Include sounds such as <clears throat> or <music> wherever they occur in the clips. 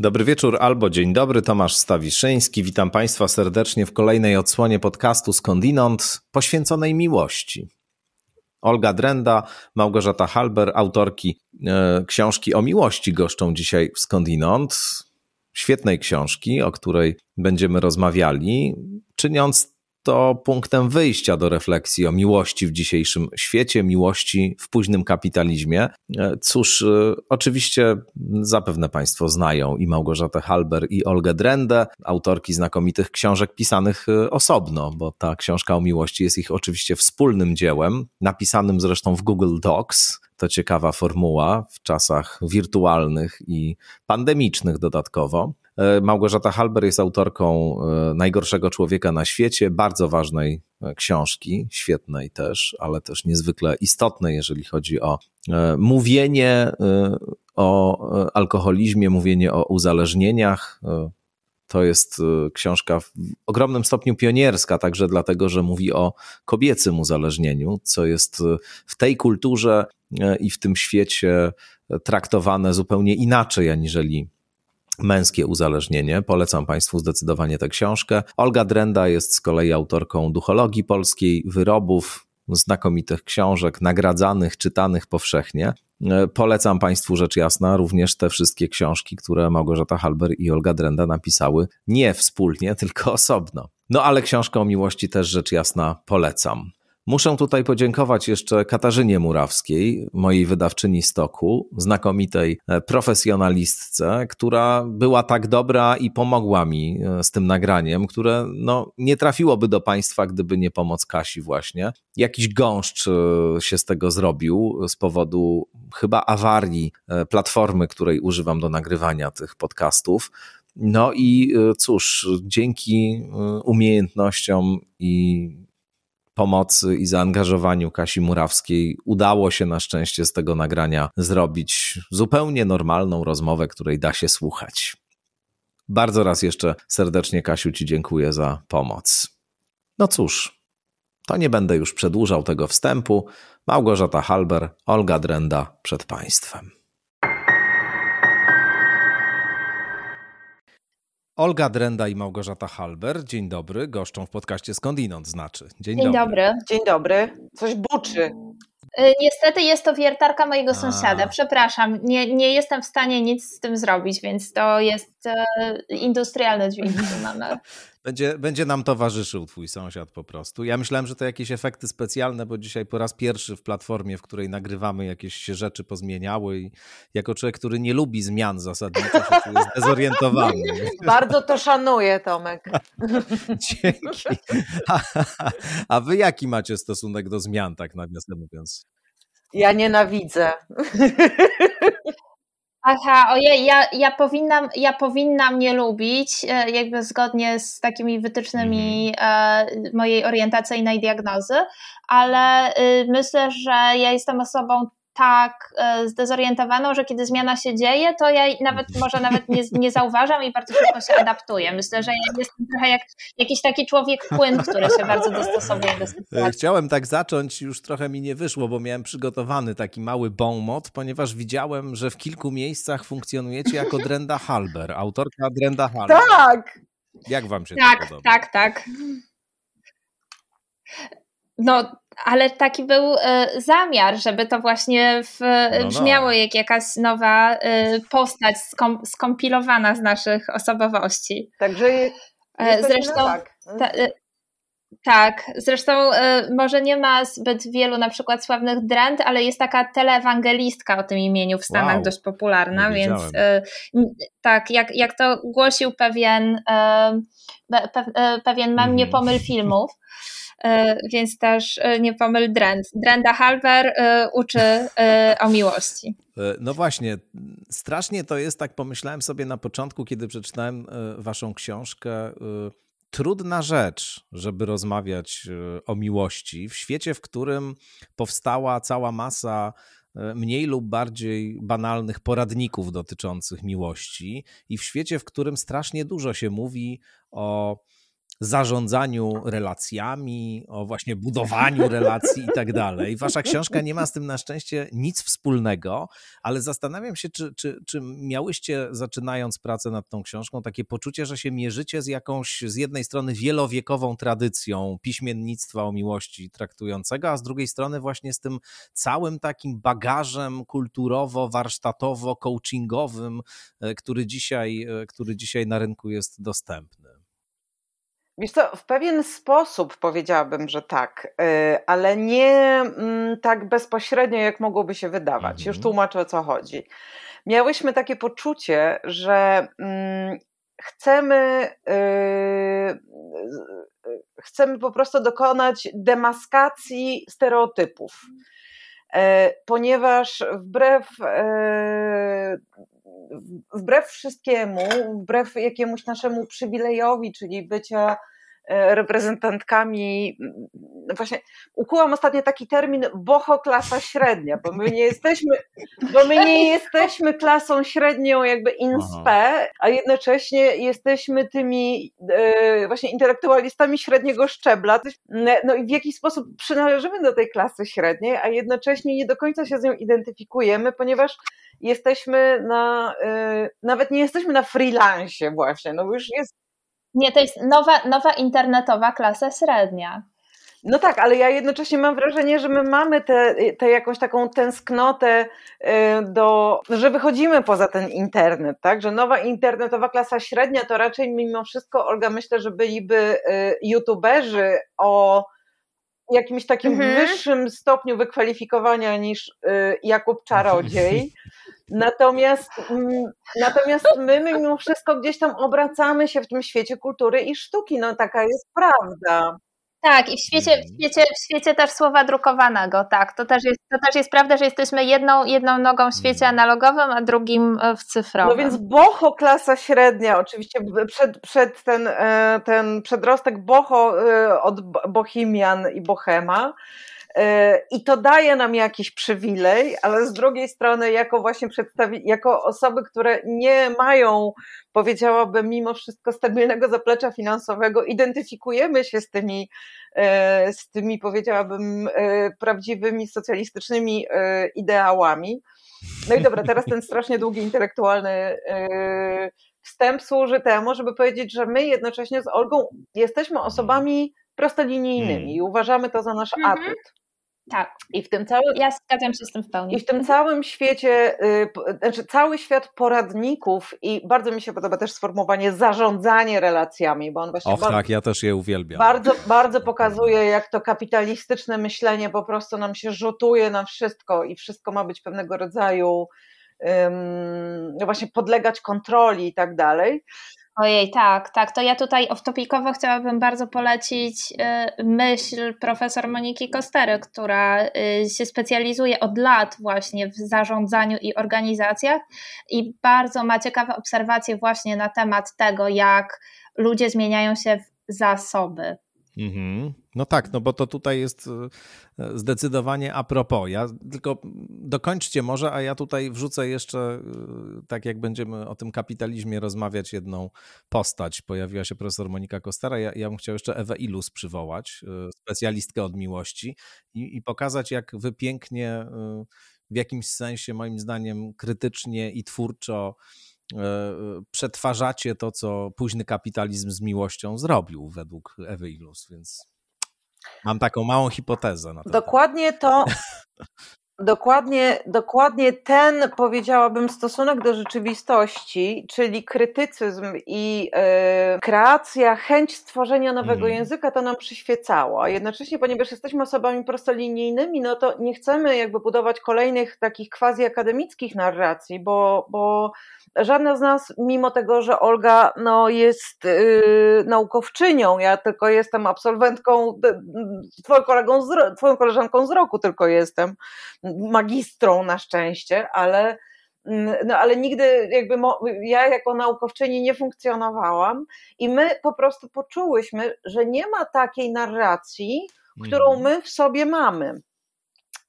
Dobry wieczór albo dzień dobry, Tomasz Stawiszyński. Witam Państwa serdecznie w kolejnej odsłonie podcastu Skądinąd poświęconej miłości. Olga Drenda, Małgorzata Halber, autorki e, książki o miłości goszczą dzisiaj w Skądinąd. Świetnej książki, o której będziemy rozmawiali, czyniąc to punktem wyjścia do refleksji o miłości w dzisiejszym świecie, miłości w późnym kapitalizmie. E, cóż, e, oczywiście zapewne Państwo znają i Małgorzatę Halber, i Olgę Drendę, autorki znakomitych książek pisanych e, osobno, bo ta książka o miłości jest ich oczywiście wspólnym dziełem, napisanym zresztą w Google Docs. To ciekawa formuła w czasach wirtualnych i pandemicznych dodatkowo. E, Małgorzata Halber jest autorką e, Najgorszego Człowieka na świecie, bardzo ważnej e, książki, świetnej też, ale też niezwykle istotnej, jeżeli chodzi o mówienie o alkoholizmie, mówienie o uzależnieniach. To jest książka w ogromnym stopniu pionierska, także dlatego, że mówi o kobiecym uzależnieniu, co jest w tej kulturze i w tym świecie traktowane zupełnie inaczej, aniżeli Męskie uzależnienie. Polecam Państwu zdecydowanie tę książkę. Olga Drenda jest z kolei autorką duchologii polskiej, wyrobów, znakomitych książek, nagradzanych, czytanych powszechnie. E, polecam Państwu rzecz jasna również te wszystkie książki, które Małgorzata Halber i Olga Drenda napisały nie wspólnie, <laughs> tylko osobno. No ale książkę o miłości też rzecz jasna polecam. Muszę tutaj podziękować jeszcze Katarzynie Murawskiej, mojej wydawczyni stoku, znakomitej e, profesjonalistce, która była tak dobra i pomogła mi e, z tym nagraniem, które no, nie trafiłoby do Państwa, gdyby nie pomoc Kasi właśnie. Jakiś gąszcz e, się z tego zrobił z powodu chyba awarii platformy, której używam do nagrywania tych podcastów. No i cóż, dzięki umiejętnościom i pomocy i zaangażowaniu Kasi Murawskiej udało się na szczęście z tego nagrania zrobić zupełnie normalną rozmowę, której da się słuchać. Bardzo raz jeszcze serdecznie, Kasiu, Ci dziękuję za pomoc. No cóż, to nie będę już przedłużał tego wstępu. Małgorzata Halber, Olga Drenda przed Państwem. Olga Drenda i Małgorzata Halber. Dzień dobry. Goszczą w podcaście Skądinąd znaczy. Dzień, Dzień dobry. dobry. Dzień dobry. Coś buczy. Y, niestety jest to wiertarka mojego A. sąsiada. Przepraszam, nie, nie jestem w stanie nic z tym zrobić, więc to jest e, industrialne dźwięki, mamy. <laughs> Będzie, będzie nam towarzyszył twój sąsiad po prostu. Ja myślałem, że to jakieś efekty specjalne, bo dzisiaj po raz pierwszy w platformie, w której nagrywamy, jakieś się rzeczy pozmieniały i jako człowiek, który nie lubi zmian zasadniczo, się czuję <laughs> zdezorientowany. Bardzo to szanuję, Tomek. <laughs> Dzięki. A, a wy jaki macie stosunek do zmian, tak nawiasem mówiąc? Ja nienawidzę. <laughs> Aha, ojej, ja, ja, powinnam, ja powinnam nie lubić, e, jakby zgodnie z takimi wytycznymi mm. mojej orientacyjnej diagnozy, ale y, myślę, że ja jestem osobą tak e, zdezorientowaną, że kiedy zmiana się dzieje, to ja nawet może nawet nie, nie zauważam i bardzo szybko się adaptuję. Myślę, że ja jestem trochę jak jakiś taki człowiek płyn, który się bardzo dostosowuje do sytuacji. Chciałem tak zacząć, już trochę mi nie wyszło, bo miałem przygotowany taki mały bonmot, ponieważ widziałem, że w kilku miejscach funkcjonujecie jako Drenda Halber, autorka Drenda Halber. Tak! Jak wam się tak, to podoba? Tak, tak, tak. No, ale taki był y, zamiar, żeby to właśnie w, no, no. brzmiało jak jakaś nowa y, postać skom, skompilowana z naszych osobowości. Także zresztą tak. Ta, tak, zresztą może nie ma zbyt wielu na przykład sławnych dręt, ale jest taka teleewangelistka o tym imieniu w Stanach wow, dość popularna, więc tak, jak, jak to głosił pewien, pewien mem, nie mhm. pomyl filmów, więc też nie pomyl Drend. Drenda Halver e, uczy o miłości. No właśnie, strasznie to jest, tak pomyślałem sobie na początku, kiedy przeczytałem waszą książkę, trudna rzecz, żeby rozmawiać o miłości. W świecie, w którym powstała cała masa mniej lub bardziej banalnych poradników dotyczących miłości i w świecie, w którym strasznie dużo się mówi o zarządzaniu relacjami, o właśnie budowaniu relacji i tak dalej. Wasza książka nie ma z tym na szczęście nic wspólnego, ale zastanawiam się, czy, czy, czy miałyście, zaczynając pracę nad tą książką, takie poczucie, że się mierzycie z jakąś, z jednej strony wielowiekową tradycją piśmiennictwa o miłości traktującego, a z drugiej strony właśnie z tym całym takim bagażem kulturowo-warsztatowo-coachingowym, e, który dzisiaj, e, który dzisiaj na rynku jest dostępny. Wiesz co, w pewien sposób powiedziałabym, że tak, y, ale nie mm, tak bezpośrednio, jak mogłoby się wydawać. Mhm. Już tłumaczę o co chodzi. Miałyśmy takie poczucie, że mm, chcemy, y, chcemy po prostu dokonać demaskacji stereotypów. E, ponieważ wbrew, e, wbrew wszystkiemu, wbrew jakiemuś naszemu przywilejowi, czyli bycia reprezentantkami, no właśnie ukułam ostatnio taki termin boho klasa średnia, bo my nie jesteśmy, bo my nie jesteśmy klasą średnią jakby in spe, a jednocześnie jesteśmy tymi e, właśnie intelektualistami średniego szczebla. No i w jakiś sposób przynależymy do tej klasy średniej, a jednocześnie nie do końca się z nią identyfikujemy, ponieważ jesteśmy na, e, nawet nie jesteśmy na freelancie właśnie, no już jest nie, to jest nowa, nowa internetowa klasa średnia. No tak, ale ja jednocześnie mam wrażenie, że my mamy tę te, te jakąś taką tęsknotę y, do, że wychodzimy poza ten internet, tak? Że nowa internetowa klasa średnia to raczej mimo wszystko, Olga, myślę, że byliby y, youtuberzy o jakimś takim mhm. wyższym stopniu wykwalifikowania niż y, Jakub Czarodziej. <laughs> Natomiast, mm, natomiast my mimo wszystko gdzieś tam obracamy się w tym świecie kultury i sztuki. No taka jest prawda. Tak, i w świecie, w, mhm. świecie, w świecie też słowa drukowanego, tak. To też, jest, to też jest prawda, że jesteśmy jedną, jedną nogą w świecie mhm. analogowym, a drugim e, w cyfrowym. No więc boho klasa średnia, oczywiście przed, przed ten, e, ten przedrostek boho e, od bohemian i bohema, i to daje nam jakiś przywilej, ale z drugiej strony, jako właśnie przedstawi- jako osoby, które nie mają, powiedziałabym, mimo wszystko stabilnego zaplecza finansowego, identyfikujemy się z tymi, e, z tymi, powiedziałabym, e, prawdziwymi socjalistycznymi e, ideałami. No i dobra, teraz ten strasznie długi intelektualny wstęp służy temu, żeby powiedzieć, że my jednocześnie z Olgą jesteśmy osobami prostolinijnymi hmm. i uważamy to za nasz mhm. atut. Tak. I w tym całym. Ja zgadzam się z tym w pełni. I w tym całym świecie, yy, znaczy cały świat poradników, i bardzo mi się podoba też sformułowanie zarządzanie relacjami, bo on właśnie. Och, bardzo, tak, ja też je uwielbiam. Bardzo, bardzo pokazuje, jak to kapitalistyczne myślenie po prostu nam się rzutuje na wszystko i wszystko ma być pewnego rodzaju. No właśnie podlegać kontroli i tak dalej. Ojej, tak, tak. To ja tutaj off-topicowo chciałabym bardzo polecić y, myśl profesor Moniki Kostery, która y, się specjalizuje od lat właśnie w zarządzaniu i organizacjach i bardzo ma ciekawe obserwacje właśnie na temat tego, jak ludzie zmieniają się w zasoby. Mhm. No tak, no bo to tutaj jest e, zdecydowanie a propos. Ja tylko dokończcie może, a ja tutaj wrzucę jeszcze, e, tak jak będziemy o tym kapitalizmie rozmawiać, jedną postać. Pojawiła się profesor Monika Kostara. Ja, ja bym chciał jeszcze Ewę Ilus przywołać, e, specjalistkę od miłości i, i pokazać, jak wy pięknie, w jakimś sensie, moim zdaniem, krytycznie i twórczo przetwarzacie to, co późny kapitalizm z miłością zrobił według Ewy Ilus, więc Mam taką małą hipotezę na. Dokładnie to. <laughs> Dokładnie, dokładnie ten, powiedziałabym, stosunek do rzeczywistości, czyli krytycyzm i e, kreacja, chęć stworzenia nowego mm. języka, to nam przyświecało. A jednocześnie, ponieważ jesteśmy osobami prostolinijnymi, no to nie chcemy jakby budować kolejnych takich quasi akademickich narracji, bo, bo żadna z nas, mimo tego, że Olga no, jest yy, naukowczynią, ja tylko jestem absolwentką, twoją, kolegą z, twoją koleżanką z roku tylko jestem, magistrą na szczęście, ale mm, no ale nigdy jakby ja jako naukowczyni nie funkcjonowałam i my po prostu poczułyśmy, że nie ma takiej narracji, którą mhm. my w sobie mamy.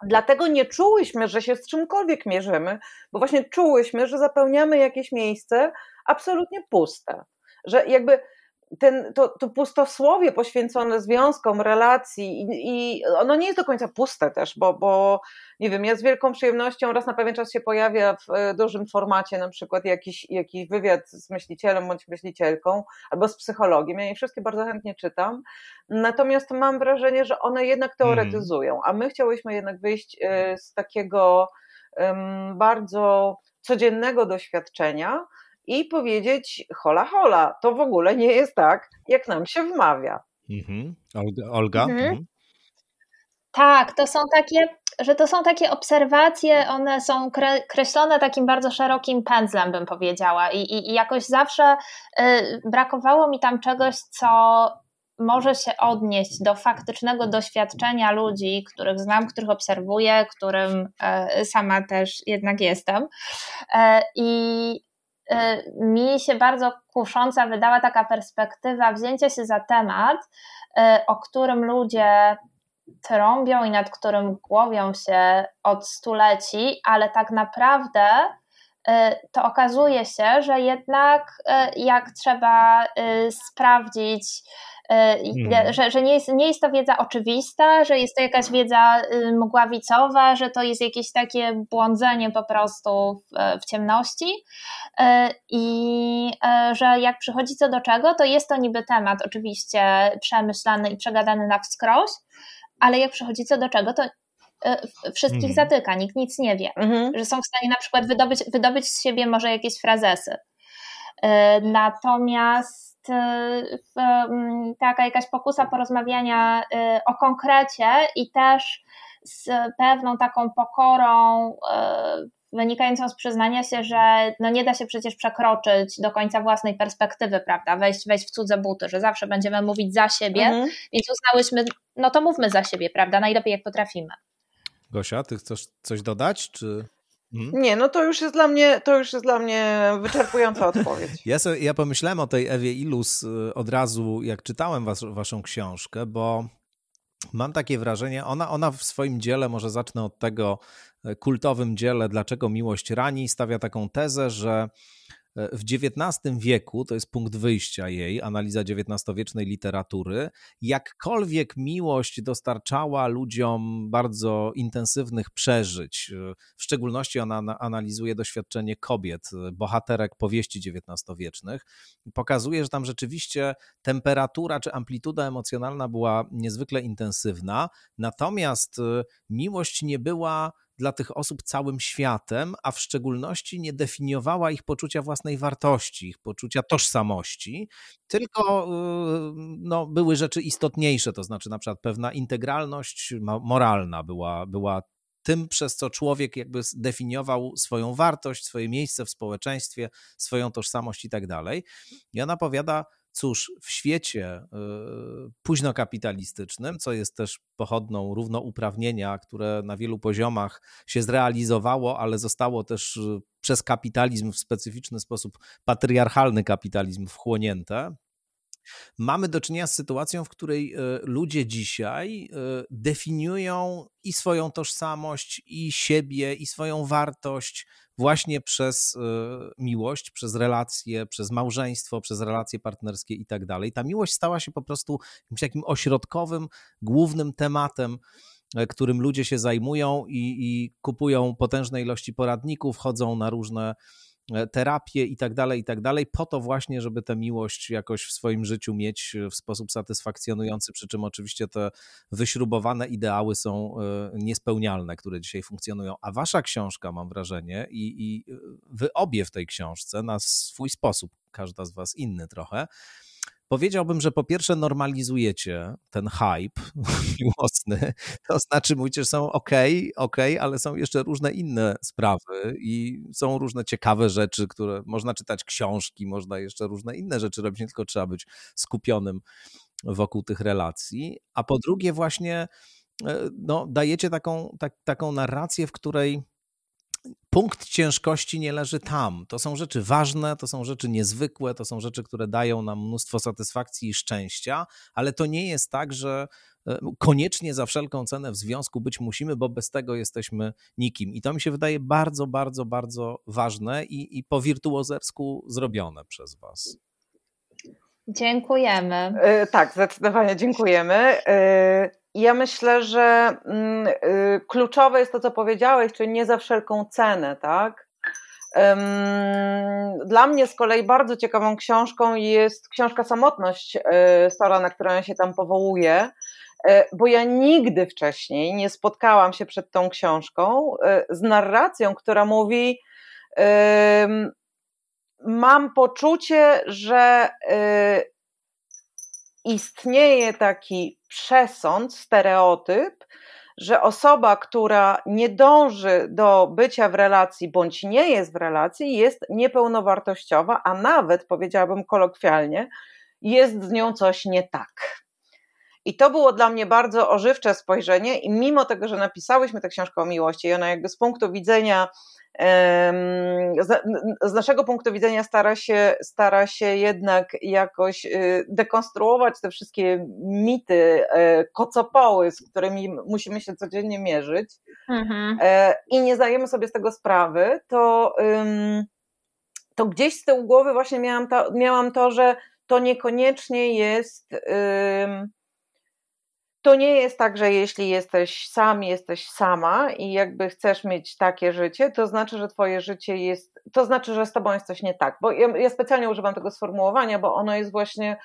Dlatego nie czułyśmy, że się z czymkolwiek mierzymy, bo właśnie czułyśmy, że zapełniamy jakieś miejsce absolutnie puste. Że jakby ten, to, to pustosłowie poświęcone związkom, relacji i, i, ono nie jest do końca puste też, bo, bo nie wiem, ja z wielką przyjemnością raz na pewien czas się pojawia w e, dużym formacie, na przykład jakiś, jakiś wywiad z myślicielem bądź myślicielką albo z psychologiem. Ja je wszystkie bardzo chętnie czytam. Natomiast mam wrażenie, że one jednak teoretyzują, a my chciałyśmy jednak wyjść e, z takiego um, bardzo codziennego doświadczenia i powiedzieć: hola, hola, to w ogóle nie jest tak, jak nam się wmawia. Mhm. Olga? Mhm. Mhm. Tak, to są takie, że to są takie obserwacje, one są kreślone takim bardzo szerokim pędzlem, bym powiedziała, i, i, i jakoś zawsze y, brakowało mi tam czegoś, co może się odnieść do faktycznego doświadczenia ludzi, których znam, których obserwuję, którym y, sama też jednak jestem. Y, I Y, mi się bardzo kusząca wydała taka perspektywa wzięcia się za temat, y, o którym ludzie trąbią i nad którym głowią się od stuleci, ale tak naprawdę y, to okazuje się, że jednak jak trzeba sprawdzić, Hmm. Że, że nie, jest, nie jest to wiedza oczywista, że jest to jakaś wiedza y, mgławicowa, że to jest jakieś takie błądzenie po prostu w, w ciemności y, i że jak przychodzi co do czego, to jest to niby temat oczywiście przemyślany i przegadany na wskroś, ale jak przychodzi co do czego, to wszystkich hmm. zatyka, nikt nic nie wie, hmm. że są w stanie na przykład wydobyć, wydobyć z siebie może jakieś frazesy. Natomiast jest mm, taka jakaś pokusa porozmawiania y, o konkrecie i też z pewną taką pokorą y, wynikającą z przyznania się, że no nie da się przecież przekroczyć do końca własnej perspektywy, prawda, wejść, wejść w cudze buty, że zawsze będziemy mówić za siebie, mhm. więc uznałyśmy, no to mówmy za siebie, prawda, najlepiej jak potrafimy. Gosia, ty chcesz coś dodać, czy... Mhm. Nie, no to już jest dla mnie, to już jest dla mnie wyczerpująca <laughs> odpowiedź. Ja, sobie, ja pomyślałem o tej Ewie Ilus y, od razu, jak czytałem was, waszą książkę, bo mam takie wrażenie, ona, ona w swoim dziele, może zacznę od tego y, kultowym dziele Dlaczego miłość rani, stawia taką tezę, że E, w XIX wieku, to jest punkt wyjścia jej, analiza XIX-wiecznej literatury, jakkolwiek miłość dostarczała ludziom bardzo intensywnych przeżyć, e, w szczególności ona analizuje doświadczenie kobiet, e, bohaterek powieści XIX-wiecznych, pokazuje, że tam rzeczywiście temperatura czy amplituda emocjonalna była niezwykle intensywna, natomiast miłość nie była dla tych osób całym światem, a w szczególności nie definiowała ich poczucia własnej wartości, ich poczucia tożsamości, tylko y, no, były rzeczy istotniejsze, to znaczy na przykład pewna integralność moralna była, była tym, przez co człowiek jakby zdefiniował swoją wartość, swoje miejsce w społeczeństwie, swoją tożsamość i tak dalej. I ona powiada, Cóż, w świecie y, późnokapitalistycznym, co jest też pochodną równouprawnienia, które na wielu poziomach się zrealizowało, ale zostało też y, przez kapitalizm w specyficzny sposób, patriarchalny kapitalizm wchłonięte, Mamy do czynienia z sytuacją, w której e, ludzie dzisiaj e, definiują i swoją tożsamość, i siebie, i swoją wartość właśnie przez e, miłość, przez relacje, przez małżeństwo, przez relacje partnerskie i tak dalej. Ta miłość stała się po prostu jakimś takim ośrodkowym, głównym tematem którym ludzie się zajmują i, i kupują potężne ilości poradników, chodzą na różne E, terapię i tak dalej, i tak dalej, po to właśnie, żeby tę miłość jakoś w swoim życiu mieć e, w sposób satysfakcjonujący, przy czym oczywiście te wyśrubowane ideały są e, niespełnialne, które dzisiaj funkcjonują. A wasza książka, mam wrażenie, i, i wy obie w tej książce na swój sposób, każda z was inny trochę, Powiedziałbym, że po pierwsze normalizujecie ten hype <laughs> miłosny, to znaczy mówicie, że są ok, ok, ale są jeszcze różne inne sprawy i są różne ciekawe rzeczy, które można czytać książki, można jeszcze różne inne rzeczy robić, nie tylko trzeba być skupionym wokół tych relacji. A po drugie właśnie e, no, dajecie taką, tak, taką narrację, w której punkt ciężkości nie leży tam. To są rzeczy ważne, to są rzeczy niezwykłe, to są rzeczy, które dają nam mnóstwo satysfakcji i szczęścia, ale to nie jest tak, że e, koniecznie za wszelką cenę w związku być musimy, bo bez tego jesteśmy nikim. I to mi się wydaje bardzo, bardzo, bardzo ważne i, i po wirtuozersku zrobione przez Was. Dziękujemy. Tak, zdecydowanie dziękujemy. Ja myślę, że mm, kluczowe jest to, co powiedziałeś, czyli nie za wszelką cenę, tak? Dla mnie z kolei bardzo ciekawą książką jest książka Samotność Stora, na którą ja się tam powołuję, e, bo ja nigdy wcześniej nie spotkałam się przed tą książką z narracją, która mówi: Mam poczucie, że istnieje taki przesąd, stereotyp, że osoba, która nie dąży do bycia w relacji bądź nie jest w relacji, jest niepełnowartościowa, a nawet powiedziałabym kolokwialnie, jest z nią coś nie tak. I to było dla mnie bardzo ożywcze spojrzenie, i mimo tego, że napisałyśmy tę książkę o miłości, i ona jakby z punktu widzenia z naszego punktu widzenia stara się, stara się jednak jakoś y, dekonstruować te wszystkie mity, e, kocopoły, z którymi musimy się codziennie mierzyć mhm. E, i nie zdajemy sobie z tego sprawy, to, to gdzieś z tyłu głowy właśnie miałam to, miałam to że to niekoniecznie jest to nie jest tak, że jeśli jesteś sam, jesteś sama i jakby chcesz mieć takie życie, to znaczy, że twoje życie jest, to znaczy, że z tobą jest coś nie tak. Bo ja, ja specjalnie używam tego sformułowania, bo ono jest właśnie.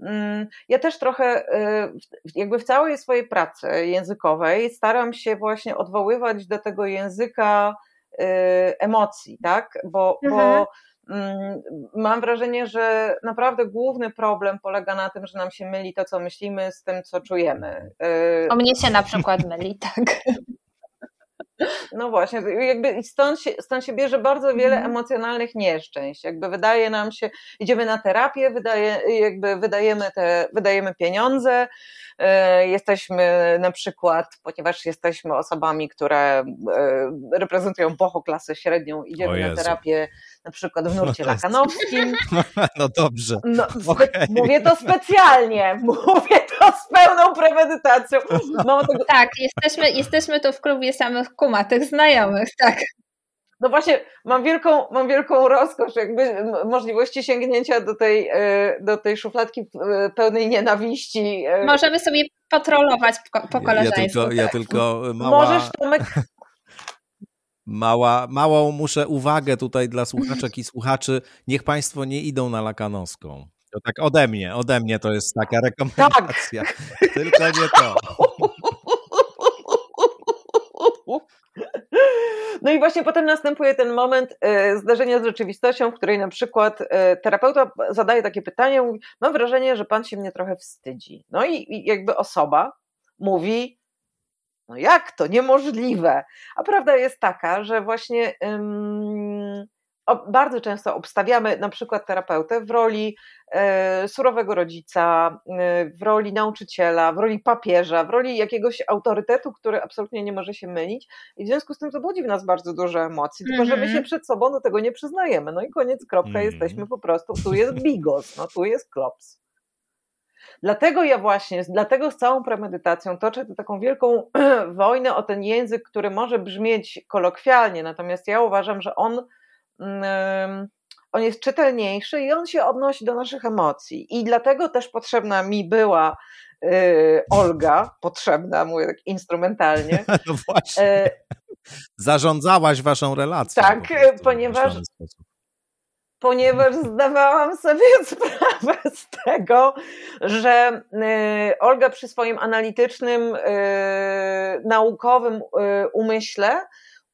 Mm, ja też trochę, y, jakby w całej swojej pracy językowej, staram się właśnie odwoływać do tego języka y, emocji, tak? Bo, mhm. bo mam wrażenie, że naprawdę główny problem polega na tym, że nam się myli to, co myślimy, z tym, co czujemy. O mnie się na przykład myli, <laughs> tak. No właśnie, jakby stąd się, stąd się bierze bardzo wiele mhm. emocjonalnych nieszczęść. Jakby wydaje nam się, idziemy na terapię, wydaje, jakby wydajemy, te, wydajemy pieniądze, jesteśmy na przykład, ponieważ jesteśmy osobami, które e, reprezentują boho klasę średnią, idziemy na terapię na przykład w nurcie no lakanowskim. <laughs> No dobrze. No, <laughs> okay. Mówię to specjalnie, <laughs> mówię to z pełną premedytacją. No, tego... Tak, jesteśmy, jesteśmy tu w klubie samych kumatych znajomych, tak. No właśnie, mam wielką, mam wielką rozkosz, jakby możliwości sięgnięcia do tej, e, do tej szufladki e, pełnej nienawiści. E. Możemy sobie patrolować po, po koleżeńsku. Ja tylko, ja tylko mała... Możesz, Tomek, Mała, małą muszę uwagę tutaj dla słuchaczek i słuchaczy. Niech Państwo nie idą na Lakanowską. To tak ode mnie, ode mnie to jest taka rekomendacja. Tak. <laughs> Tylko nie to. <laughs> No i właśnie potem następuje ten moment e, zdarzenia z rzeczywistością, w której na przykład e, terapeuta zadaje takie pytanie, mówi, mam wrażenie, że pan się mnie trochę wstydzi. No i jakby osoba mówi, no jak to? Niemożliwe. A prawda jest taka, że właśnie bardzo często obstawiamy na przykład terapeutę w roli e, surowego rodzica, e, w roli nauczyciela, w roli papieża, w roli jakiegoś autorytetu, który absolutnie nie może się mylić i w związku z tym to budzi w nas bardzo dużo emocji, tylko że my się mhm. przed sobą do tego nie przyznajemy. No i koniec, kropka, mm. jesteśmy po prostu, tu jest bigos, no tu jest klops. Dlatego ja właśnie, dlatego z całą premedytacją toczę taką wielką <clears throat> wojnę o ten język, który może brzmieć kolokwialnie, natomiast ja uważam, że on, on jest czytelniejszy i on się odnosi do naszych emocji. I dlatego też potrzebna mi była y, Olga, potrzebna, mówię tak instrumentalnie. <laughs> No właśnie. Zarządzałaś waszą relacją. Tak, ponieważ ponieważ zdawałam sobie <laughs> sprawę z tego, że y, Olga przy swoim analitycznym, y, naukowym umyśle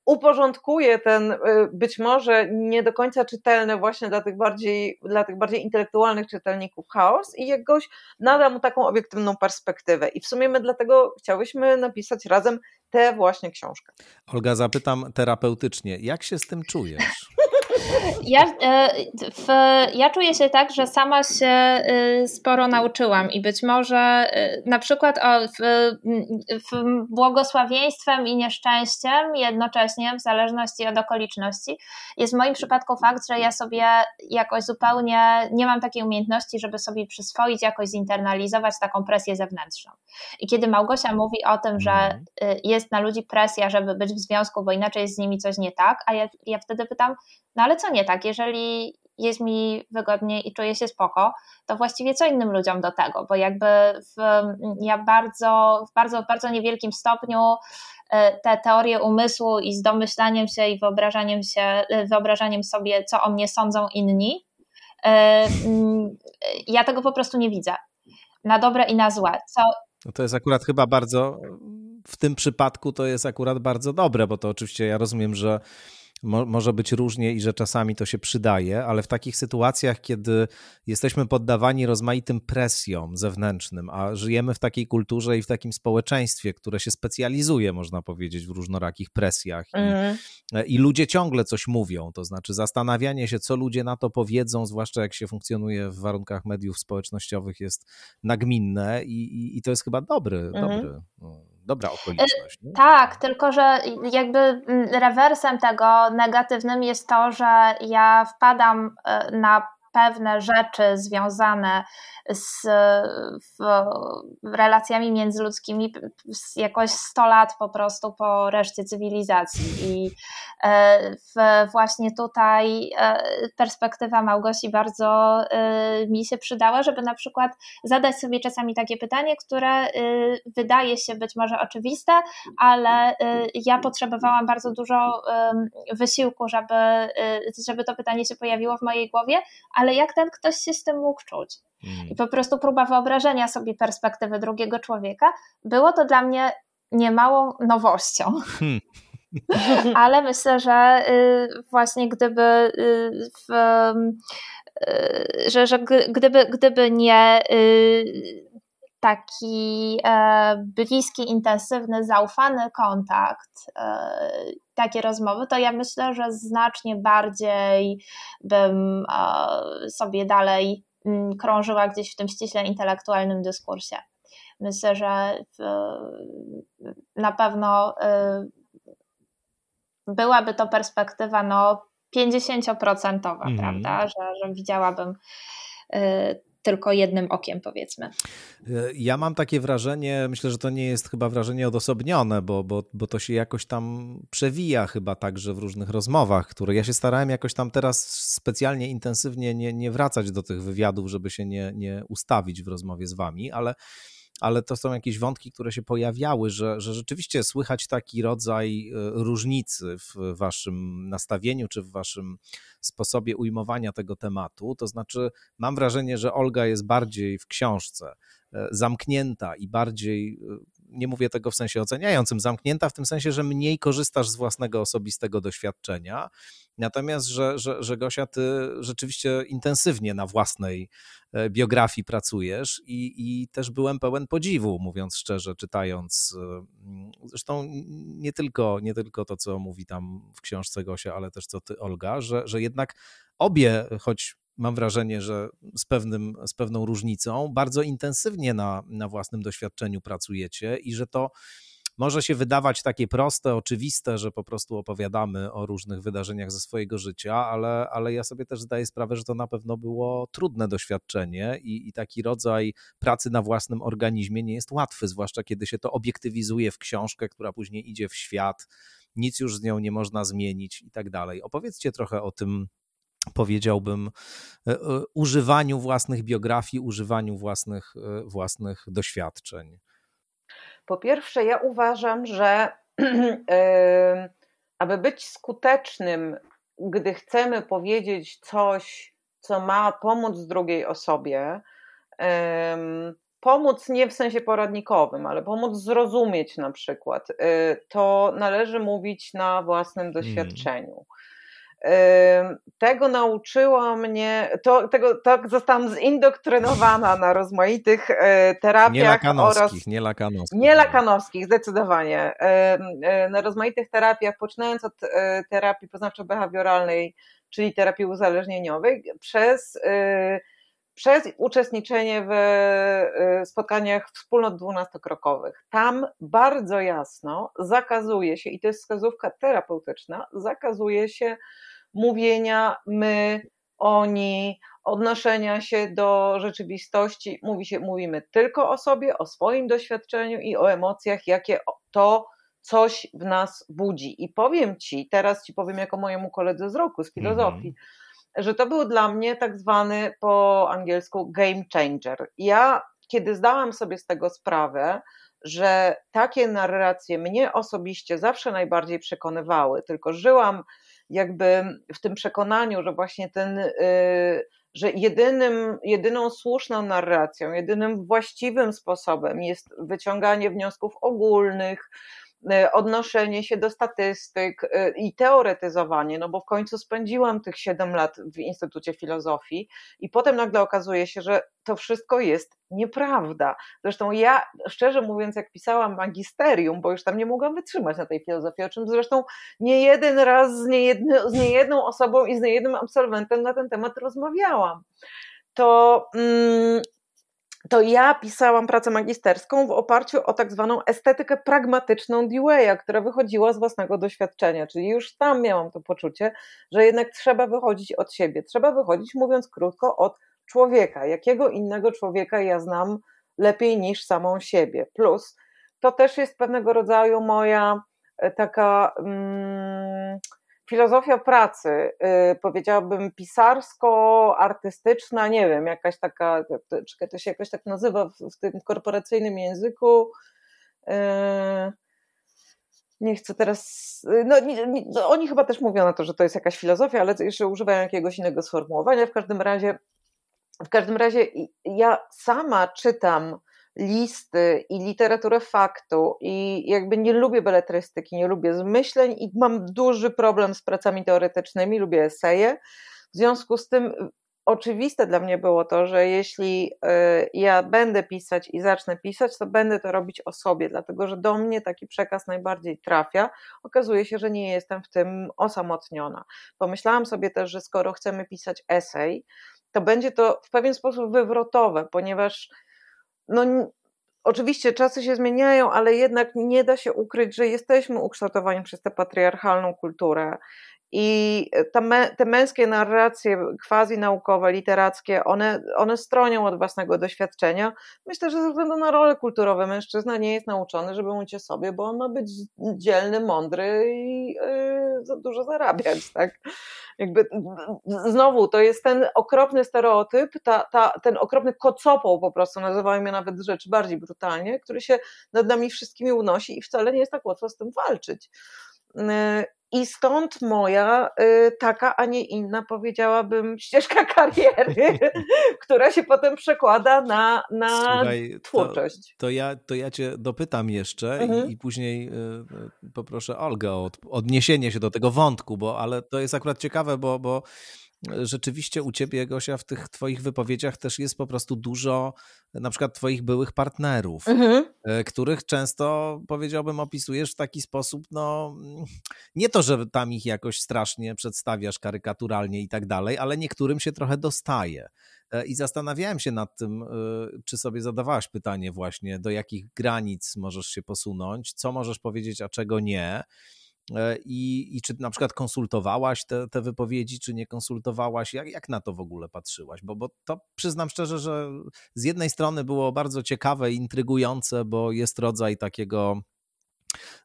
uporządkuje ten być może nie do końca czytelny właśnie dla tych bardziej, dla tych bardziej intelektualnych czytelników chaos i jakoś nada mu taką obiektywną perspektywę. I w sumie my dlatego chciałyśmy napisać razem tę właśnie książkę. Olga, zapytam terapeutycznie, jak się z tym czujesz? <laughs> Ja, e, w, ja czuję się tak, że sama się e, sporo nauczyłam i być może e, na przykład o, w, w błogosławieństwem i nieszczęściem jednocześnie, w zależności od okoliczności, jest w moim przypadku fakt, że ja sobie jakoś zupełnie nie mam takiej umiejętności, żeby sobie przyswoić, jakoś zinternalizować taką presję zewnętrzną. I kiedy Małgosia mówi o tym, że mhm. jest na ludzi presja, żeby być w związku, bo inaczej jest z nimi coś nie tak, a ja, ja wtedy pytam, no ale co nie tak, jeżeli jest mi wygodniej i czuję się spoko, to właściwie co innym ludziom do tego, bo jakby w, ja bardzo, w bardzo, w bardzo niewielkim stopniu e, te teorie umysłu i z domyślaniem się i wyobrażaniem, się, e, wyobrażaniem sobie, co o mnie sądzą inni, e, mm, ja tego po prostu nie widzę. Na dobre i na złe. Co... No to jest akurat chyba bardzo, w tym przypadku to jest akurat bardzo dobre, bo to oczywiście ja rozumiem, że Mo może być różnie i że czasami to się przydaje, ale w takich sytuacjach, kiedy jesteśmy poddawani rozmaitym presjom zewnętrznym, a żyjemy w takiej kulturze i w takim społeczeństwie, które się specjalizuje, można powiedzieć, w różnorakich presjach mm. i, i, ludzie ciągle coś mówią, to znaczy zastanawianie się, co ludzie na to powiedzą, zwłaszcza jak się funkcjonuje w warunkach mediów społecznościowych, jest nagminne i, i, i to jest chyba dobry, mm. dobry. Dobra okoliczność. Nie? Tak, tylko że jakby mm, rewersem tego negatywnym jest to, że ja wpadam e, na pewne rzeczy związane z relacjami międzyludzkimi jakoś 100 lat po prostu po reszcie cywilizacji. I e, właśnie tutaj e, perspektywa Małgosi bardzo e, mi się przydała, żeby na przykład zadać sobie czasami takie pytanie, które wydaje się być może oczywiste, ale ja potrzebowałam bardzo dużo wysiłku, żeby, żeby to pytanie się pojawiło w mojej głowie, ale jak ten ktoś się z tym mógł czuć? I po prostu próba wyobrażenia sobie perspektywy drugiego człowieka, było to dla mnie niemałą nowością. Hmm. <laughs> Ale myślę, że y, właśnie gdyby y, w, y, że, że gdyby, gdyby nie taki e, bliski, intensywny, zaufany kontakt, e, takie rozmowy, to ja myślę, że znacznie bardziej bym e, sobie dalej Mm, krążyła gdzieś w tym ściśle intelektualnym dyskursie. Myślę, że na pewno byłaby to perspektywa no, 50% mm. prawda, że, że widziałabym tylko jednym okiem, powiedzmy. E, ja mam takie wrażenie, myślę, że to nie jest chyba wrażenie odosobnione, bo, bo, bo to się jakoś tam przewija chyba także w różnych rozmowach, które ja się starałem jakoś tam teraz specjalnie intensywnie nie, nie wracać do tych wywiadów, żeby się nie, nie ustawić w rozmowie z wami, ale ale to są jakieś wątki, które się pojawiały, że, że rzeczywiście słychać taki rodzaj e, różnicy w waszym nastawieniu czy w waszym sposobie ujmowania tego tematu. To znaczy, mam wrażenie, że Olga jest bardziej w książce e, zamknięta i bardziej e, nie mówię tego w sensie oceniającym, zamknięta w tym sensie, że mniej korzystasz z własnego osobistego doświadczenia, natomiast, że, że, że Gosia, ty rzeczywiście intensywnie na własnej e, biografii pracujesz i, i też byłem pełen podziwu, mówiąc szczerze, czytając e, zresztą nie tylko, nie tylko to, co mówi tam w książce Gosia, ale też co ty, Olga, że, że jednak obie, choć mam wrażenie, że z, pewnym, z pewną różnicą, bardzo intensywnie na, na własnym doświadczeniu pracujecie i że to może się wydawać takie proste, oczywiste, że po prostu opowiadamy o różnych wydarzeniach ze swojego życia, ale, ale ja sobie też zdaję sprawę, że to na pewno było trudne doświadczenie i, i taki rodzaj pracy na własnym organizmie nie jest łatwy, zwłaszcza kiedy się to obiektywizuje w książkę, która później idzie w świat, nic już z nią nie można zmienić i tak dalej. Opowiedzcie trochę o tym, powiedziałbym, e, e, używaniu własnych biografii, używaniu własnych, e, własnych doświadczeń? Po pierwsze, ja uważam, że <clears throat> aby być skutecznym, gdy chcemy powiedzieć coś, co ma pomóc drugiej osobie, pomóc nie w sensie poradnikowym, ale pomóc zrozumieć na przykład, to należy mówić na własnym hmm. Tego nauczyła mnie, to, tego, tak zostałam zindoktrynowana na rozmaitych e, terapiach. Nie lakanowskich, oraz, nie lakanowskich. Nie lakanowskich, zdecydowanie. E, na rozmaitych terapiach, poczynając od e, terapii poznawczo-behawioralnej, czyli terapii uzależnieniowej, przez, przez uczestniczenie w spotkaniach wspólnot dwunastokrokowych. Tam bardzo jasno zakazuje się, i to jest wskazówka terapeutyczna, zakazuje się mówienia my, oni, odnoszenia się do rzeczywistości. Mówi się, mówimy tylko o sobie, o swoim doświadczeniu i o emocjach, jakie to coś w nas budzi. I powiem ci, teraz ci powiem jako mojemu koledze z roku, z filozofii, że to był dla mnie tak zwany po angielsku game changer. Ja, kiedy zdałam sobie z tego sprawę, że takie narracje mnie osobiście zawsze najbardziej przekonywały, tylko żyłam jakby w tym przekonaniu, że właśnie ten, y, że jedynym, jedyną słuszną narracją, jedynym właściwym sposobem jest wyciąganie wniosków ogólnych, odnoszenie się do statystyk e, i teoretyzowanie, no bo w końcu spędziłam tych 7 lat w Instytucie Filozofii i potem nagle okazuje się, że to wszystko jest nieprawda. Zresztą ja, szczerze mówiąc, jak pisałam magisterium, bo już tam nie mogłam wytrzymać na tej filozofii, o czym zresztą nie jeden raz z, z niejedną osobą i z niejednym absolwentem na ten temat rozmawiałam, to mm, to ja pisałam pracę magisterską w oparciu o tak zwaną estetykę pragmatyczną Dewey'a, która wychodziła z własnego doświadczenia, czyli już tam miałam to poczucie, że jednak trzeba wychodzić od siebie, trzeba wychodzić, mówiąc krótko, od człowieka. Jakiego innego człowieka ja znam lepiej niż samą siebie? Plus, to też jest pewnego rodzaju moja e, taka. Mm, filozofia pracy, y, powiedziałabym pisarsko-artystyczna, nie wiem, jakaś taka, to się jakoś tak nazywa w, w tym korporacyjnym języku. Y, nie chcę teraz. No, nie, nie, no, oni chyba też mówią na to, że to jest jakaś filozofia, ale jeszcze używają jakiegoś innego sformułowania. W każdym razie, w każdym razie ja sama czytam listy i literaturę faktu i jakby nie lubię beletrystyki, nie lubię zmyśleń i mam duży problem z pracami teoretycznymi, lubię eseje. W związku z tym oczywiste dla mnie było to, że jeśli y, ja będę pisać i zacznę pisać, to będę to robić o sobie, dlatego że do mnie taki przekaz najbardziej trafia. Okazuje się, że nie jestem w tym osamotniona. Pomyślałam sobie też, że skoro chcemy pisać esej, to będzie to w pewien sposób wywrotowe, ponieważ no, oczywiście czasy się zmieniają, ale jednak nie da się ukryć, że jesteśmy ukształtowani przez tę patriarchalną kulturę i me, te męskie narracje quasi-naukowe, literackie, one, one stronią od własnego doświadczenia. Myślę, że ze względu na rolę kulturowe mężczyzna nie jest nauczony, żeby mówić o sobie, bo on ma być dzielny, mądry i yy, dużo zarabiać. Tak? Jakby, znowu, to jest ten okropny stereotyp, ta, ta, ten okropny kocopą po prostu, nazywajmy nawet rzeczy bardziej brutalnie, który się nad nami wszystkimi unosi i wcale nie jest tak łatwo z tym walczyć. I stąd moja y, taka, a nie inna, powiedziałabym, <laughs> ścieżka kariery, <laughs> która się potem przekłada na, na Słuchaj, twórczość. To, to, ja, to ja cię dopytam jeszcze mhm. i, i, później y, poproszę Olgę o odniesienie się do tego wątku, bo ale to jest akurat ciekawe, bo, bo rzeczywiście u ciebie, Gosia, w tych twoich wypowiedziach też jest po prostu dużo na przykład twoich byłych partnerów, mhm. E, których często, powiedziałbym, opisujesz w taki sposób, no nie to, że tam ich jakoś strasznie przedstawiasz karykaturalnie i tak dalej, ale niektórym się trochę dostaje. E, I zastanawiałem się nad tym, e, czy sobie zadawałaś pytanie właśnie, do jakich granic możesz się posunąć, co możesz powiedzieć, a czego nie. E, I, I czy na przykład konsultowałaś te, te wypowiedzi, czy nie konsultowałaś? Jak, jak na to w ogóle patrzyłaś? Bo, bo to przyznam szczerze, że z jednej strony było bardzo ciekawe intrygujące, bo jest rodzaj takiego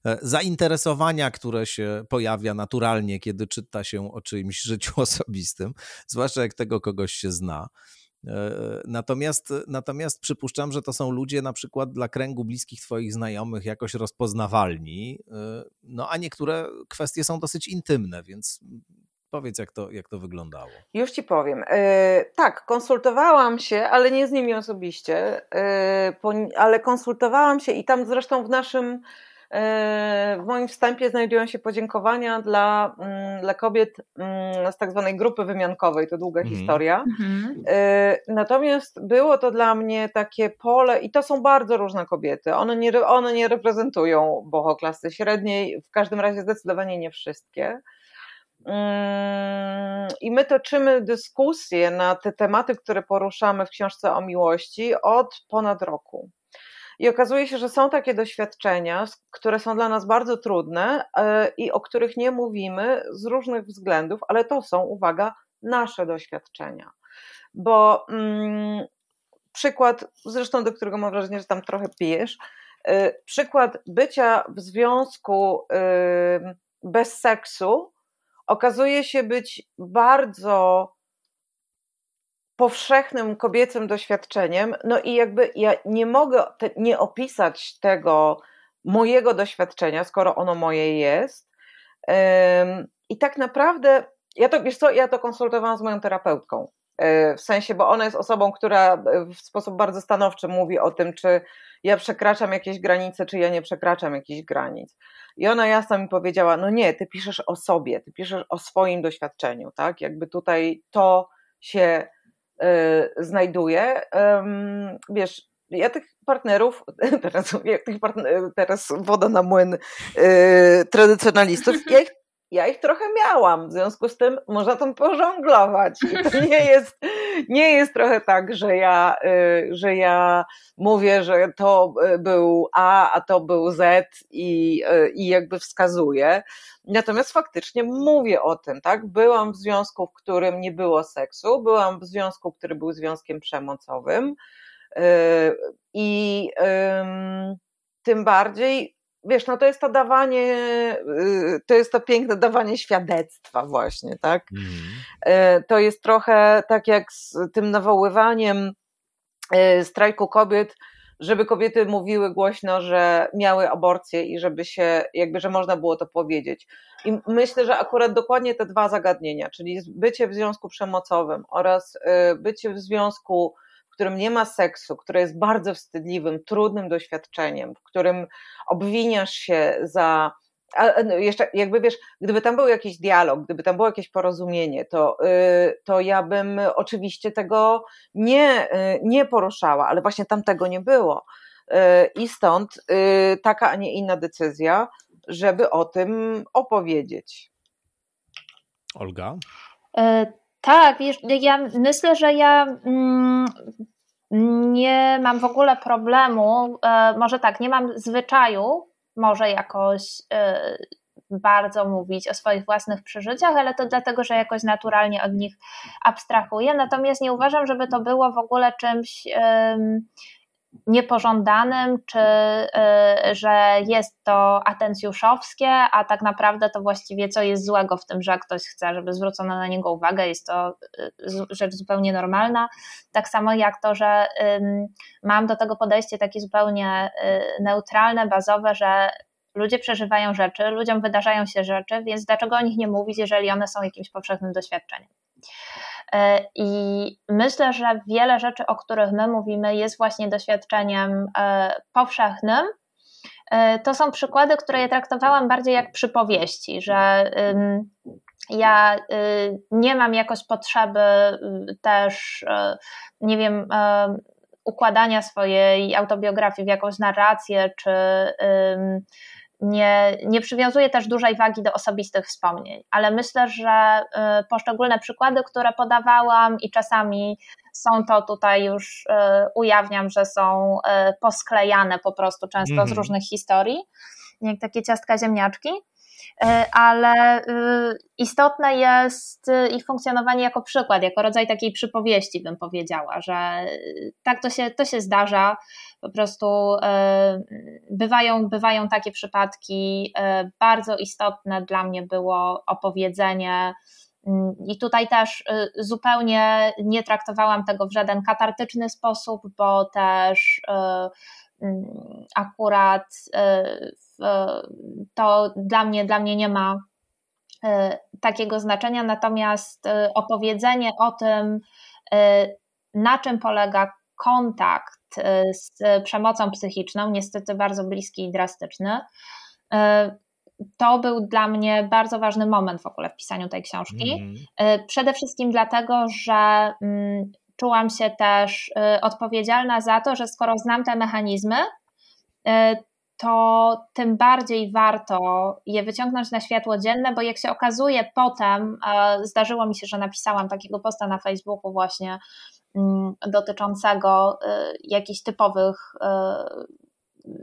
e, zainteresowania, które się pojawia naturalnie, kiedy czyta się o czyimś życiu <laughs> osobistym, zwłaszcza jak tego kogoś się zna. E, natomiast, natomiast przypuszczam, że to są ludzie na przykład dla kręgu bliskich Twoich znajomych jakoś rozpoznawalni, e, no a niektóre kwestie są dosyć intymne, więc powiedz, jak to, jak to wyglądało. Już Ci powiem. E, tak, konsultowałam się, ale nie z nimi osobiście, ale konsultowałam się i tam zresztą w naszym E, w moim wstępie znajdują się podziękowania dla, mm, dla kobiet mm, z tak zwanej grupy wymiankowej, to długa mhm. historia. E, natomiast było to dla mnie takie pole, i to są bardzo różne kobiety. One nie, one nie reprezentują boho klasy średniej, w każdym razie zdecydowanie nie wszystkie. Mm, I my toczymy dyskusje na te tematy, które poruszamy w książce o miłości od ponad roku. I okazuje się, że są takie doświadczenia, które są dla nas bardzo trudne e, i o których nie mówimy z różnych względów, ale to są, uwaga, nasze doświadczenia. Bo mm, przykład, zresztą do którego mam wrażenie, że tam trochę pijesz, yy, przykład bycia w związku yy, bez seksu okazuje się być bardzo powszechnym kobiecym doświadczeniem. No i jakby ja nie mogę te, nie opisać tego mojego doświadczenia, skoro ono moje jest. I tak naprawdę, ja to, wiesz co, ja to konsultowałam z moją terapeutką. E, w sensie, bo ona jest osobą, która w sposób bardzo stanowczy mówi o tym, czy ja przekraczam jakieś granice, czy ja nie przekraczam jakichś granic. I ona jasno mi powiedziała: No nie, ty piszesz o sobie, ty piszesz o swoim doświadczeniu, tak? Jakby tutaj to się y, znajduje. Ym, wiesz, ja tych partnerów, <laughs> teraz, tych partner, teraz woda na młyn y, tradycjonalistów, ja ich ja ich trochę miałam, w związku z tym można tam pożonglować. To nie jest, nie jest trochę tak, że ja, y, że ja mówię, że to y, był A, a to był Z i, y, i jakby wskazuję. Natomiast faktycznie mówię o tym, tak? Byłam w związku, w którym nie było seksu, byłam w związku, który był związkiem przemocowym. I tym bardziej wiesz, no to jest to dawanie, y, to jest to piękne dawanie świadectwa właśnie, tak? Mm. To jest trochę tak jak z tym nawoływaniem y, strajku kobiet, żeby kobiety mówiły głośno, że miały aborcję i żeby się, jakby, że można było to powiedzieć. I myślę, że akurat dokładnie te dwa zagadnienia, czyli bycie w związku przemocowym oraz bycie w związku w którym nie ma seksu, które jest bardzo wstydliwym, trudnym doświadczeniem, w którym obwiniasz się za. A no, jeszcze jakby wiesz, gdyby tam był jakiś dialog, gdyby tam było jakieś porozumienie, to, yy, to ja bym oczywiście tego nie, yy, nie poruszała, ale właśnie tam tego nie było. Yy, I stąd y, taka, a nie inna decyzja, żeby o tym opowiedzieć. Olga? E, tak, wiesz, ja myślę, że ja mm, nie mam w ogóle problemu, e, może tak, nie mam zwyczaju, może jakoś e, bardzo mówić o swoich własnych przeżyciach, ale to dlatego, że jakoś naturalnie od nich abstrahuję. Natomiast nie uważam, żeby to było w ogóle czymś niepożądanym, czy y, że jest to atencjuszowskie, a tak naprawdę to właściwie co jest złego w tym, że ktoś chce, żeby zwrócono na niego uwagę, jest to y, rzecz zupełnie normalna. Tak samo jak to, że mam do tego podejście takie zupełnie y, neutralne, bazowe, że ludzie przeżywają rzeczy, ludziom wydarzają się rzeczy, więc dlaczego o nich nie mówić, jeżeli one są jakimś powszechnym doświadczeniem? E, I myślę, że wiele rzeczy, o których my mówimy, jest właśnie doświadczeniem e, powszechnym. E, to są przykłady, które ja traktowałam bardziej jak przypowieści, że ja nie mam jakoś potrzeby też, nie wiem, układania swojej autobiografii w jakąś narrację, czy nie, nie przywiązuję też dużej wagi do osobistych wspomnień, ale myślę, że y, poszczególne przykłady, które podawałam i czasami są to tutaj już y, ujawniam, że są y, posklejane po prostu często mm. z mhm. różnych historii, jak takie ciastka ziemniaczki ale istotne jest ich funkcjonowanie jako przykład, jako rodzaj takiej przypowieści, bym powiedziała, że tak to się, to się zdarza, po prostu e, bywają, bywają takie przypadki. E, bardzo istotne dla mnie było opowiedzenie. Mm, I tutaj też e, zupełnie nie traktowałam tego w żaden katartyczny sposób, bo też akurat to dla mnie, dla mnie nie ma takiego znaczenia, natomiast opowiedzenie o tym, na czym polega kontakt E, z przemocą psychiczną, niestety bardzo bliski i drastyczny. E, to był dla mnie bardzo ważny moment w ogóle w pisaniu tej książki. Mm. Przede wszystkim dlatego, że mm, czułam się też odpowiedzialna za to, że skoro znam te mechanizmy, to tym bardziej warto je wyciągnąć na światło dzienne, bo jak się okazuje potem, zdarzyło mi się, że napisałam takiego posta na Facebooku właśnie Mm, dotyczącego y, jakichś typowych y,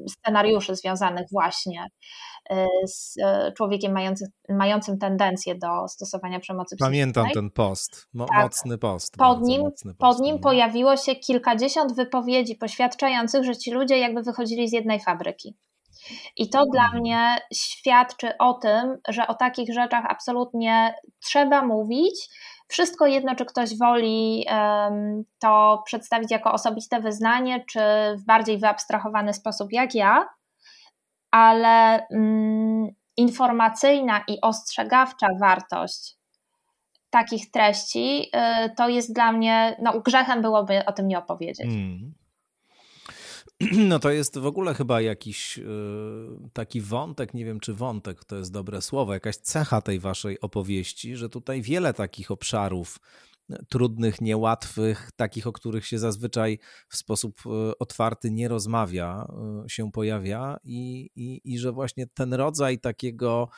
scenariuszy związanych właśnie y, z człowiekiem mający, mającym tendencję do stosowania przemocy Pamiętam ten post, Mo tak. mocny post. Pod nim, post. pod nim no. pojawiło się kilkadziesiąt wypowiedzi poświadczających, że ci ludzie jakby wychodzili z jednej fabryki. I to dla mhm. mnie świadczy o tym, że o takich rzeczach absolutnie trzeba mówić, wszystko jedno, czy ktoś woli to przedstawić jako osobiste wyznanie, czy w bardziej wyabstrahowany sposób jak ja, ale mm, informacyjna i ostrzegawcza wartość takich treści, y, to jest dla mnie, no grzechem byłoby o tym nie opowiedzieć. Hmm. <clears throat> No to jest w ogóle chyba jakiś y, taki wątek, nie wiem czy wątek to jest dobre słowo, jakaś cecha tej waszej opowieści, że tutaj wiele takich obszarów trudnych, niełatwych, takich, o których się zazwyczaj w sposób y, otwarty nie rozmawia, się pojawia i, i, i że właśnie ten rodzaj takiego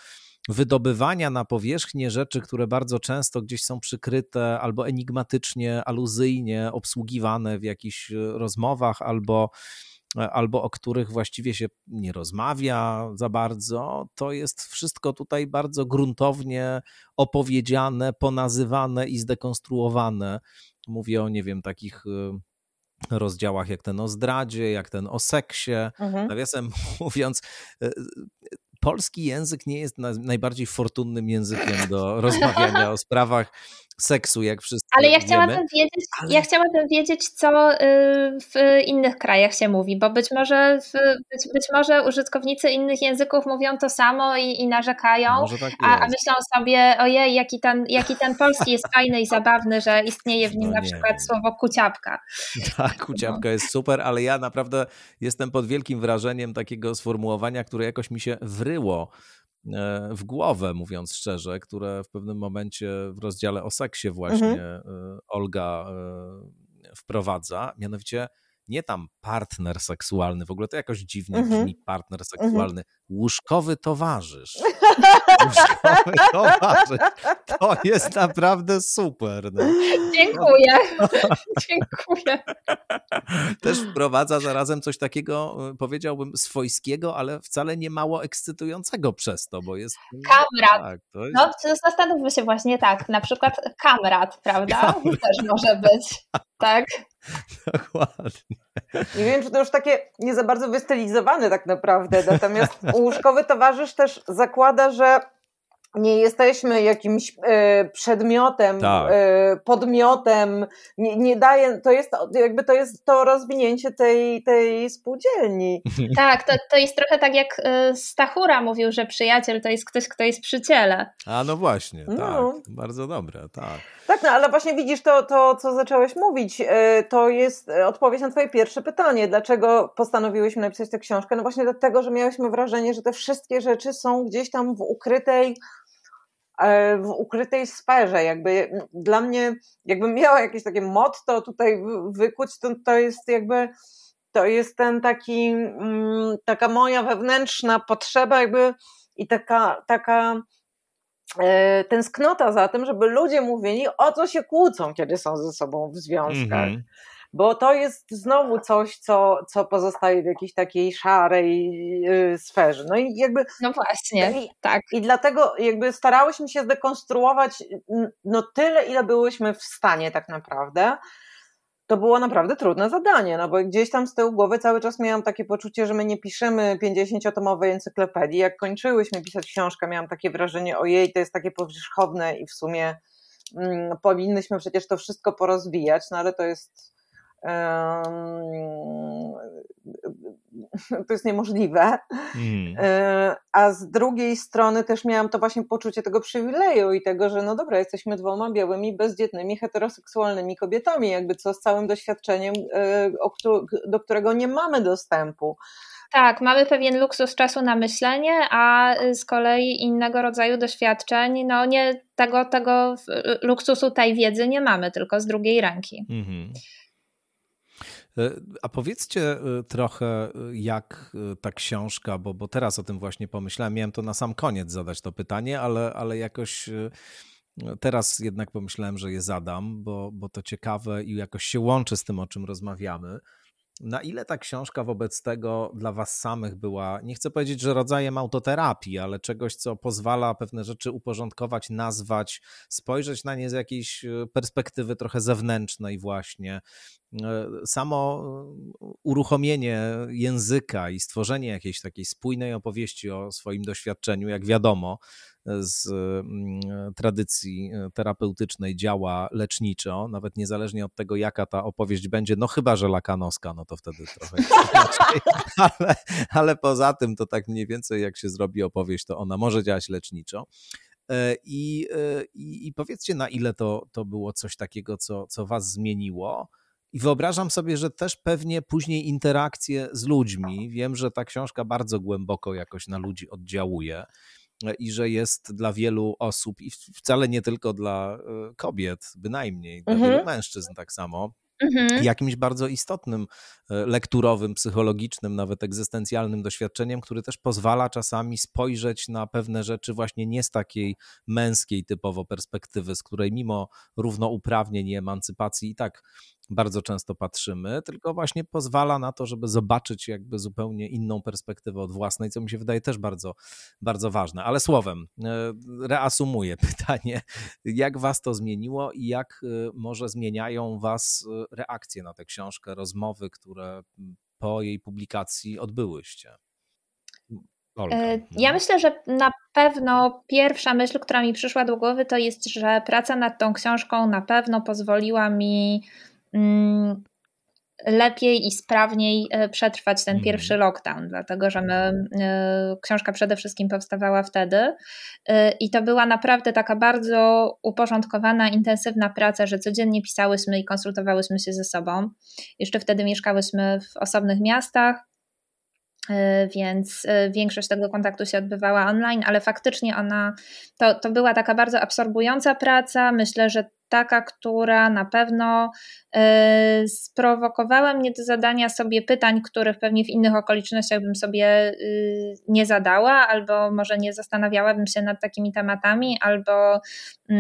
wydobywania na powierzchnię rzeczy, które bardzo często gdzieś są przykryte albo enigmatycznie, aluzyjnie obsługiwane w jakichś e, rozmowach, albo, e, albo o których właściwie się nie rozmawia za bardzo, to jest wszystko tutaj bardzo gruntownie opowiedziane, ponazywane i zdekonstruowane. Mówię o, nie wiem, takich e, rozdziałach jak ten o zdradzie, jak ten o seksie. Mhm. Nawiasem <laughs> mówiąc, polski język nie jest najbardziej fortunnym językiem do <laughs> rozmawiania o sprawach seksu, jak wszyscy Ale ja chciałabym wiedzieć, Ale... ja chciałabym wiedzieć, co y, w innych krajach się mówi, bo być może, w, być, być może użytkownicy innych języków mówią to samo i, i narzekają, tak a, a, myślą sobie, ojej, jaki ten, jaki ten polski jest fajny i zabawny, że istnieje w nim no na przykład słowo kuciapka. <laughs> Tak, kuciapka jest super, ale ja naprawdę jestem pod wielkim wrażeniem takiego sformułowania, które jakoś mi się wryło w głowę, mówiąc szczerze, które w pewnym momencie w rozdziale o seksie właśnie mhm. E, Olga e, wprowadza, mianowicie nie tam partner seksualny, w ogóle to jakoś dziwnie mhm. brzmi partner mhm. seksualny, łóżkowy towarzysz. <laughs> Łóżkowy towarzysz. To jest naprawdę super. No. Dziękuję. <laughs> Dziękuję. Też wprowadza zarazem coś takiego, powiedziałbym, swojskiego, ale wcale nie mało ekscytującego przez to, bo jest... Kamrat. Tak, to jest... No, zastanówmy się właśnie tak, na przykład kamrat, prawda? Kamrat. Też może być. Tak. <laughs> Dokładnie. Nie wiem, czy to już takie nie za bardzo wystylizowane tak naprawdę. Natomiast łóżkowy towarzysz też zakłada, że nie jesteśmy jakimś e, przedmiotem, tak. e, podmiotem, nie, nie daje, to jest jakby to jest to rozwinięcie tej, tej spółdzielni. <laughs> Tak, to, to jest trochę tak jak e, Stachura mówił, że przyjaciel to jest ktoś, kto jest przy ciele. A no właśnie, no. tak, bardzo dobre, tak. Tak, no ale właśnie widzisz to, to, co zacząłeś mówić, e, to jest odpowiedź na twoje pierwsze pytanie, dlaczego postanowiłyśmy napisać tę książkę? No właśnie dlatego, że miałyśmy wrażenie, że te wszystkie rzeczy są gdzieś tam w ukrytej E, w ukrytej sferze. Jakby dla mnie, jakbym miała jakieś takie motto tutaj wykuć, to, to jest jakby to jest ten taki, mm, taka moja wewnętrzna potrzeba jakby i taka, taka e, tęsknota za tym, żeby ludzie mówili, o co się kłócą, kiedy są ze sobą w związkach. Mm -hmm bo to jest znowu coś, co, co pozostaje w jakiejś takiej szarej yy, sferze. No i jakby. No właśnie, i, tak. I dlatego jakby starałyśmy się zdekonstruować no tyle, ile byłyśmy w stanie tak naprawdę. To było naprawdę trudne zadanie, no bo gdzieś tam z tyłu głowy cały czas miałam takie poczucie, że my nie piszemy 50-tomowej encyklopedii. Jak kończyłyśmy pisać książkę, miałam takie wrażenie, ojej, to jest takie powierzchowne i w sumie mm, powinnyśmy przecież to wszystko porozwijać, no ale to jest <laughs> to jest niemożliwe. Mm. E, a z drugiej strony też miałam to właśnie poczucie tego przywileju i tego, że no dobra, jesteśmy dwoma białymi, bezdzietnymi, heteroseksualnymi kobietami, jakby co z całym doświadczeniem, e, do którego nie mamy dostępu. Tak, mamy pewien luksus czasu na myślenie, a z kolei innego rodzaju doświadczeń, no nie tego, tego luksusu tej wiedzy nie mamy, tylko z drugiej ręki. Mm-hmm. E, a powiedzcie e, trochę, e, jak ta książka, bo, bo teraz o tym właśnie pomyślałem, miałem to na sam koniec zadać to pytanie, ale, ale jakoś teraz jednak pomyślałem, że je zadam, bo, bo to ciekawe i jakoś się łączy z tym, o czym rozmawiamy. Na ile ta książka wobec tego dla Was samych była, nie chcę powiedzieć, że rodzajem autoterapii, ale czegoś, co pozwala pewne rzeczy uporządkować, nazwać, spojrzeć na nie z jakiejś perspektywy trochę zewnętrznej, właśnie, samo uruchomienie języka i stworzenie jakiejś takiej spójnej opowieści o swoim doświadczeniu, jak wiadomo, z mm, tradycji e, terapeutycznej działa leczniczo, nawet niezależnie od tego, jaka ta opowieść będzie, no chyba, że lakanowska, no to wtedy trochę <laughs> inaczej, ale, ale poza tym to tak mniej więcej jak się zrobi opowieść, to ona może działać leczniczo. E, I, e, i, I, powiedzcie, na ile to, to było coś takiego, co, co was zmieniło. I wyobrażam sobie, że też pewnie później interakcje z ludźmi. Wiem, że ta książka bardzo głęboko jakoś na ludzi oddziałuje i że jest dla wielu osób, i wcale nie tylko dla e, kobiet, bynajmniej, dla mhm. wielu mężczyzn tak samo, Mhm. jakimś bardzo istotnym e, lekturowym, psychologicznym, nawet egzystencjalnym doświadczeniem, który też pozwala czasami spojrzeć na pewne rzeczy właśnie nie z takiej męskiej typowo perspektywy, z której mimo równouprawnień i emancypacji i tak bardzo często patrzymy, tylko właśnie pozwala na to, żeby zobaczyć jakby zupełnie inną perspektywę od własnej, co mi się wydaje też bardzo, bardzo ważne. Ale słowem, e, reasumuję <laughs> pytanie, jak was to zmieniło i jak e, może zmieniają was e, reakcje na tę książkę, rozmowy, które po jej publikacji odbyłyście? Olga. Ja myślę, że na pewno pierwsza myśl, która mi przyszła do głowy, to jest, że praca nad tą książką na pewno pozwoliła mi lepiej i sprawniej e, przetrwać ten mhm. pierwszy lockdown, dlatego że my, e, książka przede wszystkim powstawała wtedy e, i to była naprawdę taka bardzo uporządkowana, intensywna praca, że codziennie pisałyśmy i konsultowałyśmy się ze sobą. Jeszcze wtedy mieszkałyśmy w osobnych miastach, więc większość tego kontaktu się odbywała online, ale faktycznie ona to, to była taka bardzo absorbująca praca. Myślę, że taka, która na pewno y, sprowokowała mnie do zadania sobie pytań, których pewnie w innych okolicznościach bym sobie y, nie zadała, albo może nie zastanawiałabym się nad takimi tematami, albo y,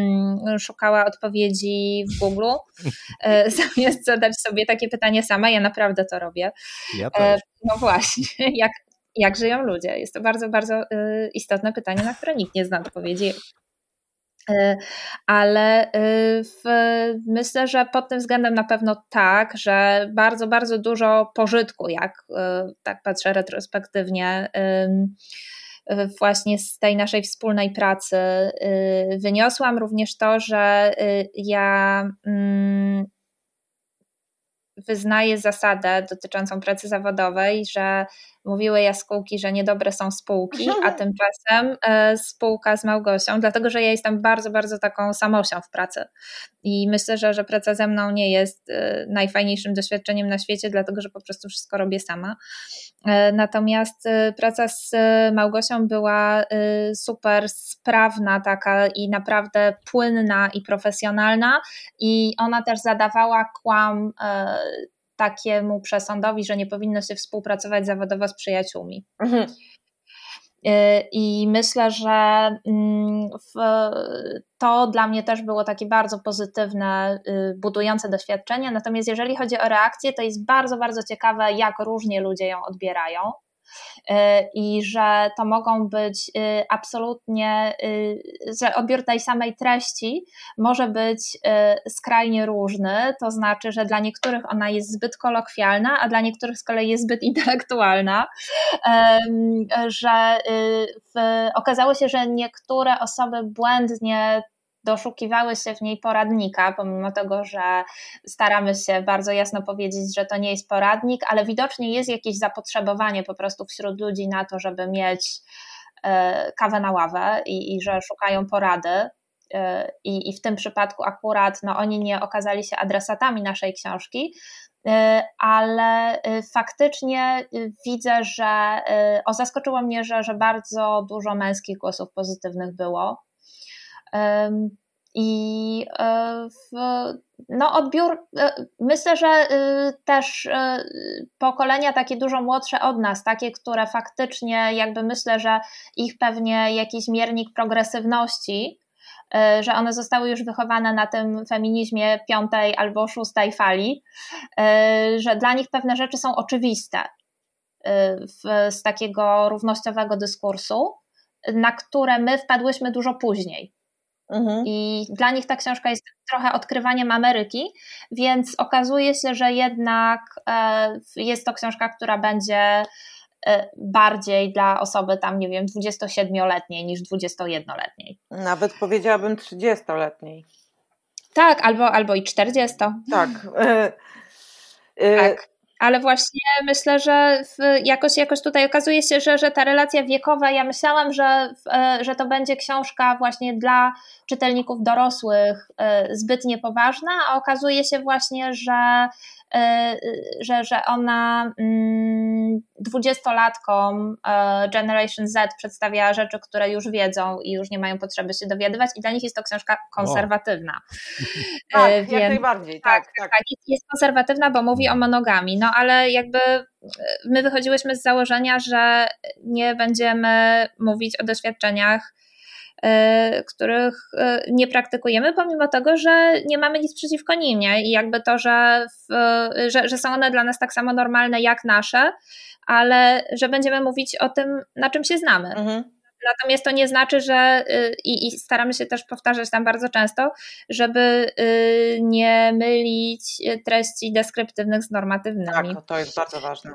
szukała odpowiedzi w Google, y, <laughs> zamiast zadać sobie takie pytanie sama. Ja naprawdę to robię. Ja też. No właśnie, <laughs> jak, jak żyją ludzie? Jest to bardzo, bardzo y, istotne pytanie, na które nikt nie zna odpowiedzi. E, ale e, w, myślę, że pod tym względem na pewno tak, że bardzo, bardzo dużo pożytku, jak e, tak patrzę retrospektywnie, właśnie z tej naszej wspólnej pracy wyniosłam również to, że ja mm, wyznaję zasadę dotyczącą pracy zawodowej, że mówiły jaskółki, że niedobre są spółki, a tymczasem e, spółka z Małgosią, dlatego że ja jestem bardzo, bardzo taką samosią w pracy i myślę, że, że praca ze mną nie jest e, najfajniejszym doświadczeniem na świecie, dlatego że po prostu wszystko robię sama. E, natomiast praca z Małgosią była super sprawna taka i naprawdę płynna i profesjonalna i ona też zadawała kłam takiemu przesądowi, że nie powinno się współpracować zawodowo z przyjaciółmi. Mhm. Y, I myślę, że mm, to dla mnie też było takie bardzo pozytywne, y, budujące doświadczenie. Natomiast jeżeli chodzi o reakcję, to jest bardzo, bardzo ciekawe, jak różnie ludzie ją odbierają. Y, i że to mogą być y, absolutnie, y, że odbiór tej samej treści może być skrajnie różny, to znaczy, że dla niektórych ona jest zbyt kolokwialna, a dla niektórych z kolei jest zbyt <laughs> intelektualna, że okazało się, że niektóre osoby błędnie doszukiwały się w niej poradnika, pomimo tego, że staramy się bardzo jasno powiedzieć, że to nie jest poradnik, ale widocznie jest jakieś zapotrzebowanie po prostu wśród ludzi na to, żeby mieć e, kawę na ławę i, i że szukają porady. E, I, I w tym przypadku akurat no, oni nie okazali się adresatami naszej książki, e, ale faktycznie widzę, że o, zaskoczyło mnie, że, że bardzo dużo męskich głosów pozytywnych było. I e, no odbiór, e, myślę, że e, też pokolenia takie dużo młodsze od nas, takie, które faktycznie jakby myślę, że ich pewnie jakiś miernik progresywności, że one zostały już wychowane na tym feminizmie piątej albo szóstej fali, że dla nich pewne rzeczy są oczywiste z takiego równościowego dyskursu, na które my wpadłyśmy dużo później. Mhm. I dla nich ta książka jest trochę odkrywaniem Ameryki, więc okazuje się, że jednak e, jest to książka, która będzie e, bardziej dla osoby tam, nie wiem, 27-letniej niż 21-letniej. Nawet powiedziałabym 30-letniej. Tak, albo, albo i 40. Tak. tak ale właśnie myślę, że jakoś, jakoś tutaj okazuje się, że, że ta relacja wiekowa, ja myślałam, że, e, że to będzie książka właśnie dla czytelników dorosłych e, zbyt niepoważna, a okazuje się właśnie, że że, że ona mm, dwudziestolatkom e, Generation Z przedstawia rzeczy, które już wiedzą i już nie mają potrzeby się dowiadywać i dla nich jest to książka konserwatywna. O. <laughs> Tak, Więc, jak najbardziej, tak, tak. tak. tak jest konserwatywna, bo mówi o monogami, no ale jakby my wychodziłyśmy z założenia, że nie będziemy mówić o doświadczeniach których e, nie praktykujemy, pomimo tego, że nie mamy nic przeciwko nim, nie? I jakby to, że, w, że, że są one dla nas tak samo normalne jak nasze, ale że będziemy mówić o tym, na czym się znamy. Mhm. Natomiast to nie znaczy, że y, i, i, staramy się też powtarzać tam bardzo często, żeby y, nie mylić treści deskryptywnych z normatywnymi. Tak, to jest bardzo ważne.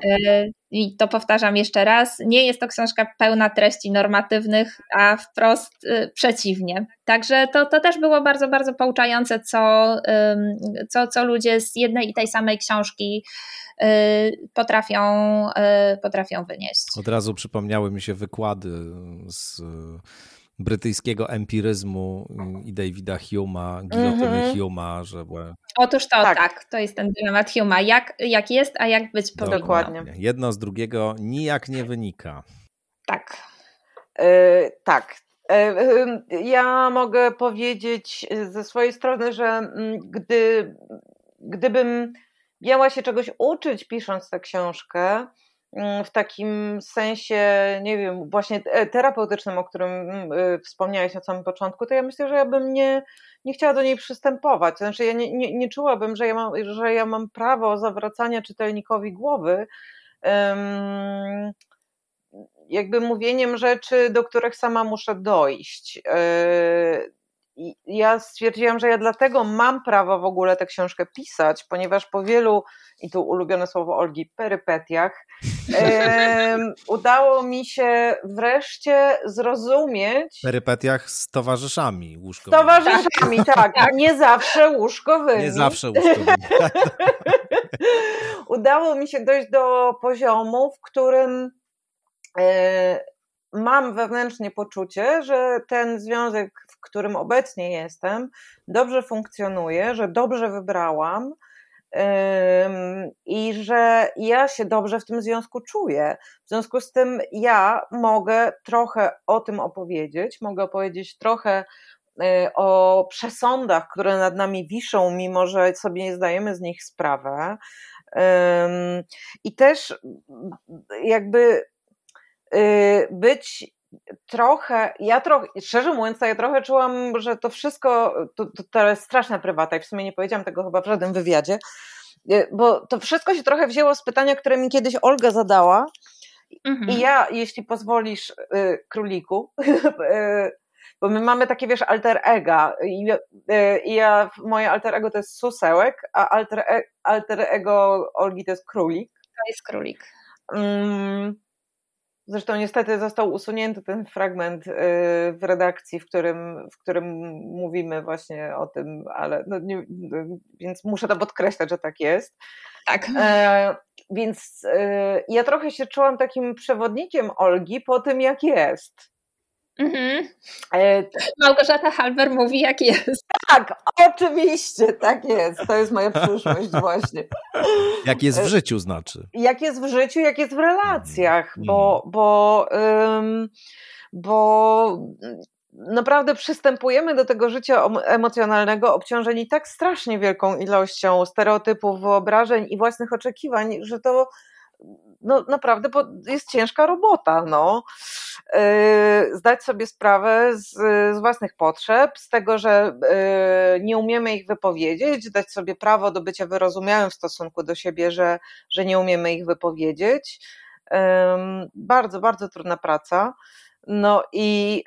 Y, I to powtarzam jeszcze raz, nie jest to książka pełna treści normatywnych, a wprost przeciwnie. Także to, to też było bardzo, bardzo pouczające, co, co, co ludzie z jednej i tej samej książki Y, potrafią, y, potrafią wynieść. Od razu przypomniały mi się wykłady z brytyjskiego empiryzmu i Davida Huma, gilotyny mm -hmm. Huma, żeby... Otóż to, tak. tak. to jest ten dylemat Huma. Jak, jak jest, a jak być powinno. Dokładnie. Jedno z drugiego nijak nie wynika. Tak. Yy, tak. Yy, ja mogę powiedzieć ze swojej strony, że mm, gdy, gdybym miała się czegoś uczyć, pisząc tę książkę, w takim sensie, nie wiem, właśnie e, terapeutycznym, o którym mm, y, wspomniałeś na samym początku, to ja myślę, że ja bym nie, nie chciała do niej przystępować. Znaczy, ja nie, nie, nie czułabym, że ja, mam, że ja mam prawo zawracania czytelnikowi głowy. Um, jakby mówieniem rzeczy, do których sama muszę dojść. E, ja stwierdziłam, że ja dlatego mam prawo w ogóle tę książkę pisać, ponieważ po wielu, i tu ulubione słowo Olgi, perypetiach, um, <laughs> udało mi się wreszcie zrozumieć. Perypetiach z towarzyszami łóżkowymi. Z towarzyszami, tak. tak. Nie zawsze łóżkowymi. Nie zawsze łóżkowymi. <laughs> udało mi się dojść do poziomu, w którym. E, mam wewnętrznie poczucie, że ten związek, którym obecnie jestem, dobrze funkcjonuje, że dobrze wybrałam i że ja się dobrze w tym związku czuję. W związku z tym ja mogę trochę o tym opowiedzieć, mogę opowiedzieć trochę y, o przesądach, które nad nami wiszą, mimo że sobie nie zdajemy z nich sprawę. I też jakby Y, być trochę, ja trochę, szczerze mówiąc, ja trochę czułam, że to wszystko, to, to, to jest straszna prywata i w sumie nie powiedziałam tego chyba w żadnym wywiadzie, y, bo to wszystko się trochę wzięło z pytania, które mi kiedyś Olga zadała mhm. i ja, jeśli pozwolisz, y, króliku, <laughs> bo my mamy takie, wiesz, alter ego i, i ja, moje alter ego to jest susełek, a alter, e, alter ego Olgi to jest królik. To jest królik. Um, Zresztą niestety został usunięty ten fragment y, w redakcji, w którym, w którym mówimy właśnie o tym, ale no nie, więc muszę to podkreślać, że tak jest. Tak. E, więc e, ja trochę się czułam takim przewodnikiem Olgi po tym, jak jest. Mhm. E, Małgorzata Halber mówi, jak jest. Tak, oczywiście, tak jest. To jest moja przyszłość <laughs> właśnie. Jak jest w życiu znaczy. Jak jest w życiu, jak jest w relacjach, mhm. bo, bo, um, bo naprawdę przystępujemy do tego życia emocjonalnego obciążeni tak strasznie wielką ilością stereotypów, wyobrażeń i własnych oczekiwań, że to no naprawdę jest ciężka robota. No. Yy, zdać sobie sprawę z, z własnych potrzeb, z tego, że yy, nie umiemy ich wypowiedzieć, dać sobie prawo do bycia wyrozumiałym w stosunku do siebie, że, że nie umiemy ich wypowiedzieć. Yy, bardzo, bardzo trudna praca. No i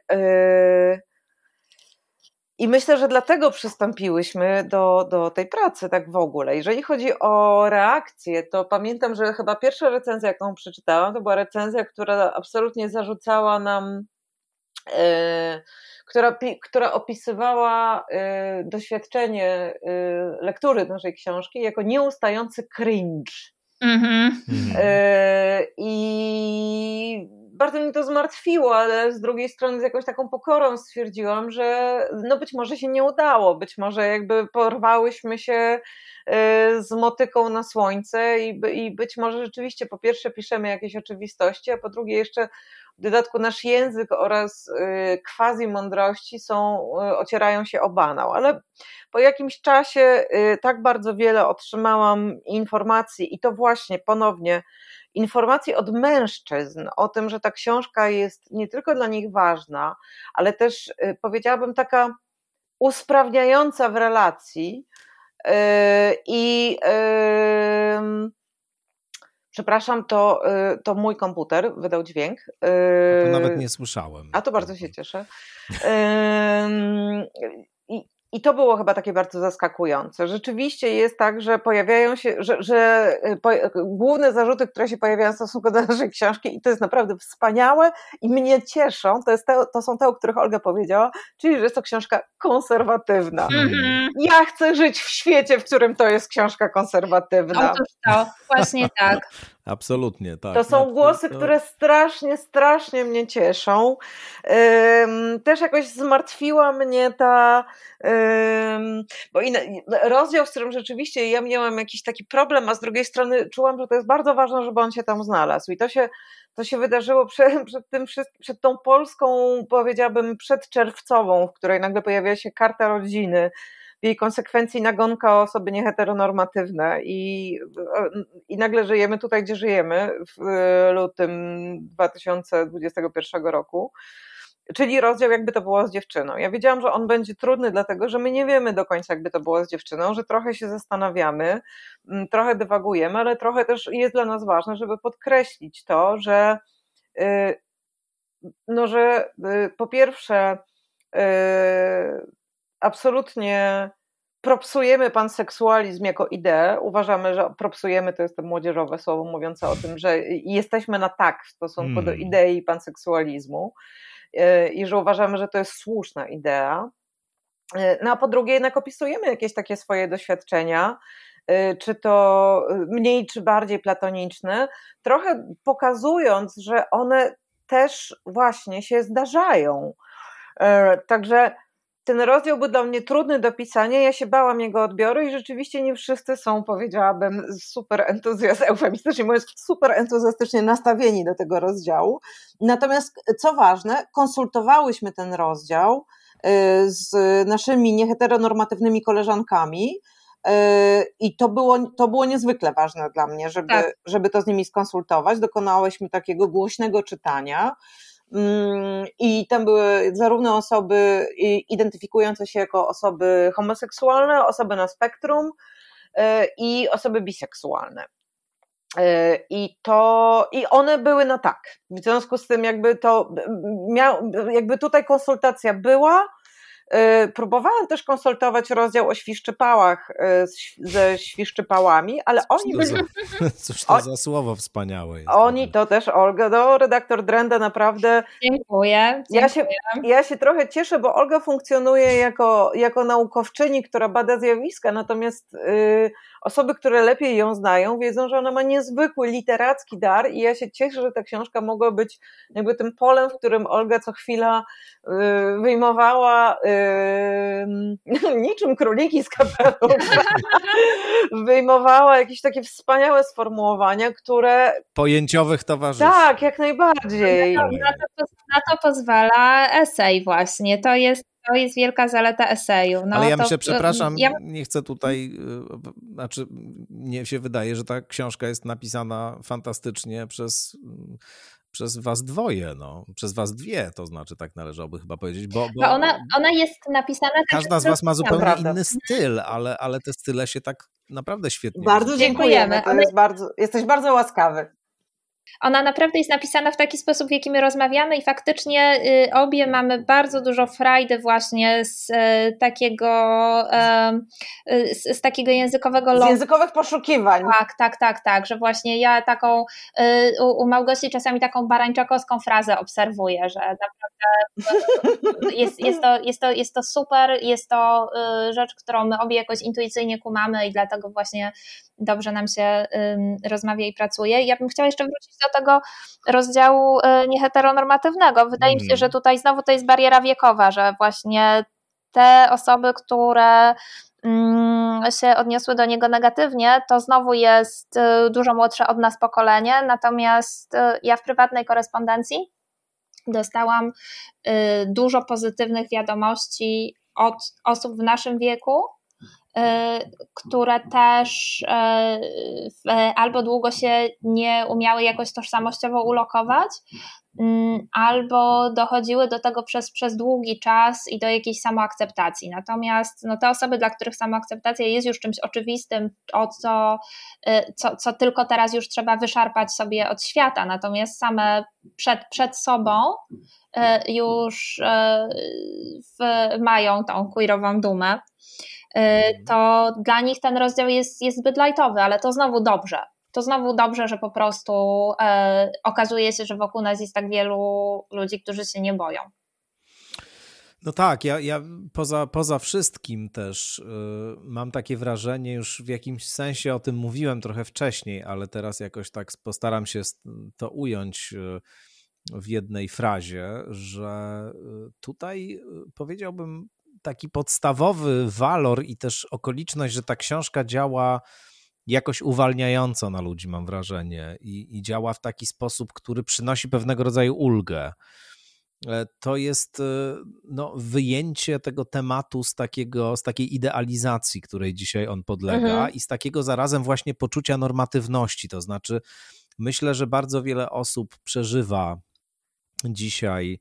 I myślę, że dlatego przystąpiłyśmy do, do tej pracy tak w ogóle. Jeżeli chodzi o reakcję, to pamiętam, że chyba pierwsza recenzja, jaką przeczytałam, to była recenzja, która absolutnie zarzucała nam, yy, która, która opisywała yy, doświadczenie yy, lektury naszej książki jako nieustający cringe. Mm-hmm. I bardzo mi to zmartwiło, ale z drugiej strony z jakąś taką pokorą stwierdziłam, że no być może się nie udało, być może jakby porwałyśmy się y, z motyką na słońce i, i być może rzeczywiście po pierwsze piszemy jakieś oczywistości, a po drugie jeszcze w dodatku nasz język oraz y, quasi mądrości są, y, ocierają się o banał, ale po jakimś czasie tak bardzo wiele otrzymałam informacji i to właśnie ponownie informacji od mężczyzn o tym, że ta książka jest nie tylko dla nich ważna, ale też y, powiedziałabym taka usprawniająca w relacji y, i Przepraszam, to, y, to mój komputer wydał dźwięk. To nawet nie słyszałem. A to bardzo się cieszę. <laughs> I, to było chyba takie bardzo zaskakujące. Rzeczywiście jest tak, że pojawiają się, że, że y, po, główne zarzuty, które się pojawiają w stosunku do naszej książki, i to jest naprawdę wspaniałe i mnie cieszą, to, jest te, to są te, o których Olga powiedziała, czyli że jest to książka konserwatywna. Mm-hmm. Ja chcę żyć w świecie, w którym to jest książka konserwatywna. Otóż to, właśnie tak. Absolutnie, tak. To są głosy, które strasznie, strasznie mnie cieszą. Też jakoś zmartwiła mnie ta, bo rozdział, z którym rzeczywiście ja miałam jakiś taki problem, a z drugiej strony czułam, że to jest bardzo ważne, żeby on się tam znalazł. I to się, to się wydarzyło przed, <laughs> przed, tym, przed tą Polską, powiedziałabym, przedczerwcową, w której nagle pojawia się karta rodziny w jej konsekwencji nagonka o osoby nieheteronormatywne i, i nagle żyjemy tutaj, gdzie żyjemy w lutym 2021 roku. Czyli rozdział, jakby to było z dziewczyną. Ja wiedziałam, że on będzie trudny, dlatego że my nie wiemy do końca, jakby to było z dziewczyną, że trochę się zastanawiamy, mm, trochę dywagujemy, ale trochę też jest dla nas ważne, żeby podkreślić to, że, y, no, że y, po pierwsze, y, absolutnie propsujemy panseksualizm jako ideę. Uważamy, że propsujemy to jest to młodzieżowe słowo mówiące o tym, że jesteśmy na tak w stosunku hmm. do idei panseksualizmu e, i że uważamy, że to jest słuszna idea. E, no a po drugie, jednak opisujemy jakieś takie swoje doświadczenia, e, czy to mniej czy bardziej platoniczne, trochę pokazując, że one też właśnie się zdarzają. Także ten rozdział był dla mnie trudny do pisania, ja się bałam jego odbioru i rzeczywiście nie wszyscy są, powiedziałabym, super entuzjastycznie, eufemistycznie mówiąc, super entuzjastycznie nastawieni do tego rozdziału. Natomiast, co ważne, konsultowałyśmy ten rozdział y, z naszymi nieheteronormatywnymi koleżankami, y, i to było, to było niezwykle ważne dla mnie, żeby, tak. żeby to z nimi skonsultować. Dokonałyśmy takiego głośnego czytania. Mm, I tam były zarówno osoby identyfikujące się jako osoby homoseksualne, osoby na spektrum e, i osoby biseksualne. E, I to, i one były na tak. W związku z tym, jakby to, miał, jakby tutaj konsultacja była, próbowałam też konsultować rozdział o świszczypałach e, ze świszczypałami, ale cóż oni byli... Za, <laughs> cóż to za słowo wspaniałe jest. Oni to też, Olga, no, redaktor Drenda naprawdę... Dziękuję, dziękuję. Ja się, ja się trochę cieszę, bo Olga funkcjonuje jako, jako naukowczyni, która bada zjawiska, natomiast... Yy, osoby, które lepiej ją znają, wiedzą, że ona ma niezwykły literacki dar i ja się cieszę, że ta książka mogła być jakby tym polem, w którym Olga co chwila y, wyjmowała yy, <laughs> niczym króliki z kapelusza, <laughs> wyjmowała jakieś takie wspaniałe sformułowania, które... Pojęciowych towarzyszy. Tak, jak najbardziej. Na to, na to, na to pozwala esej właśnie. To jest to jest wielka zaleta eseju. No, Ale ja to, myślę, przepraszam, ja... nie chcę tutaj, y, znaczy mnie się wydaje, że ta książka jest napisana fantastycznie przez przez was dwoje, no, przez was dwie, to znaczy tak należałoby chyba powiedzieć, bo, bo ona, ona jest napisana tak, Każda z was ma zupełnie prawda. inny styl, ale, ale te style się tak naprawdę świetnie Bardzo dziękujemy, to jest bardzo, jesteś bardzo łaskawy. Ona naprawdę jest napisana w taki sposób, w jaki my rozmawiamy, i faktycznie y, obie mamy bardzo dużo frajdy właśnie z y, takiego, y, z, z, takiego językowego Z językowych poszukiwań. Tak, tak, tak, tak, że właśnie ja taką u, u Małgosi czasami taką barańczakowską frazę obserwuję, że naprawdę <laughs> jest, jest, to, jest, to, jest to super, jest to rzecz, którą my obie jakoś intuicyjnie kumamy i dlatego właśnie dobrze nam się rozmawia i pracuje. Ja bym chciała jeszcze wrócić do tego rozdziału y, nieheteronormatywnego. Wydaje mi się, że mhm. tutaj znowu to jest bariera wiekowa, że właśnie te osoby, które mm, się odniosły do niego negatywnie, to znowu jest y, dużo młodsze od nas pokolenie, natomiast y, ja w prywatnej korespondencji dostałam dużo pozytywnych wiadomości od osób w naszym wieku, E, które też e, albo długo się nie umiały jakoś tożsamościowo ulokować, mm, albo dochodziły do tego przez, przez długi czas i do jakiejś samoakceptacji. Natomiast no, te osoby, dla których samoakceptacja jest już czymś oczywistym, o co, e, co, co tylko teraz już trzeba wyszarpać sobie od świata, natomiast same przed, przed sobą już w, mają tą queerową dumę. Y, to dla nich ten rozdział jest, jest zbyt lightowy, ale to znowu dobrze. To znowu dobrze, że po prostu e, okazuje się, że wokół nas jest tak wielu ludzi, którzy się nie boją. No tak, ja, ja poza, poza wszystkim też y, mam takie wrażenie, już w jakimś sensie o tym mówiłem trochę wcześniej, ale teraz jakoś tak postaram się to ująć y, w jednej frazie, że tutaj powiedziałbym taki podstawowy walor i też okoliczność, że ta książka działa jakoś uwalniająco na ludzi, mam wrażenie, i, i działa w taki sposób, który przynosi pewnego rodzaju ulgę e, to jest e, no, wyjęcie tego tematu z, takiego, z takiej idealizacji, której dzisiaj on podlega, mhm. i z takiego zarazem właśnie poczucia normatywności. To znaczy, myślę, że bardzo wiele osób przeżywa dzisiaj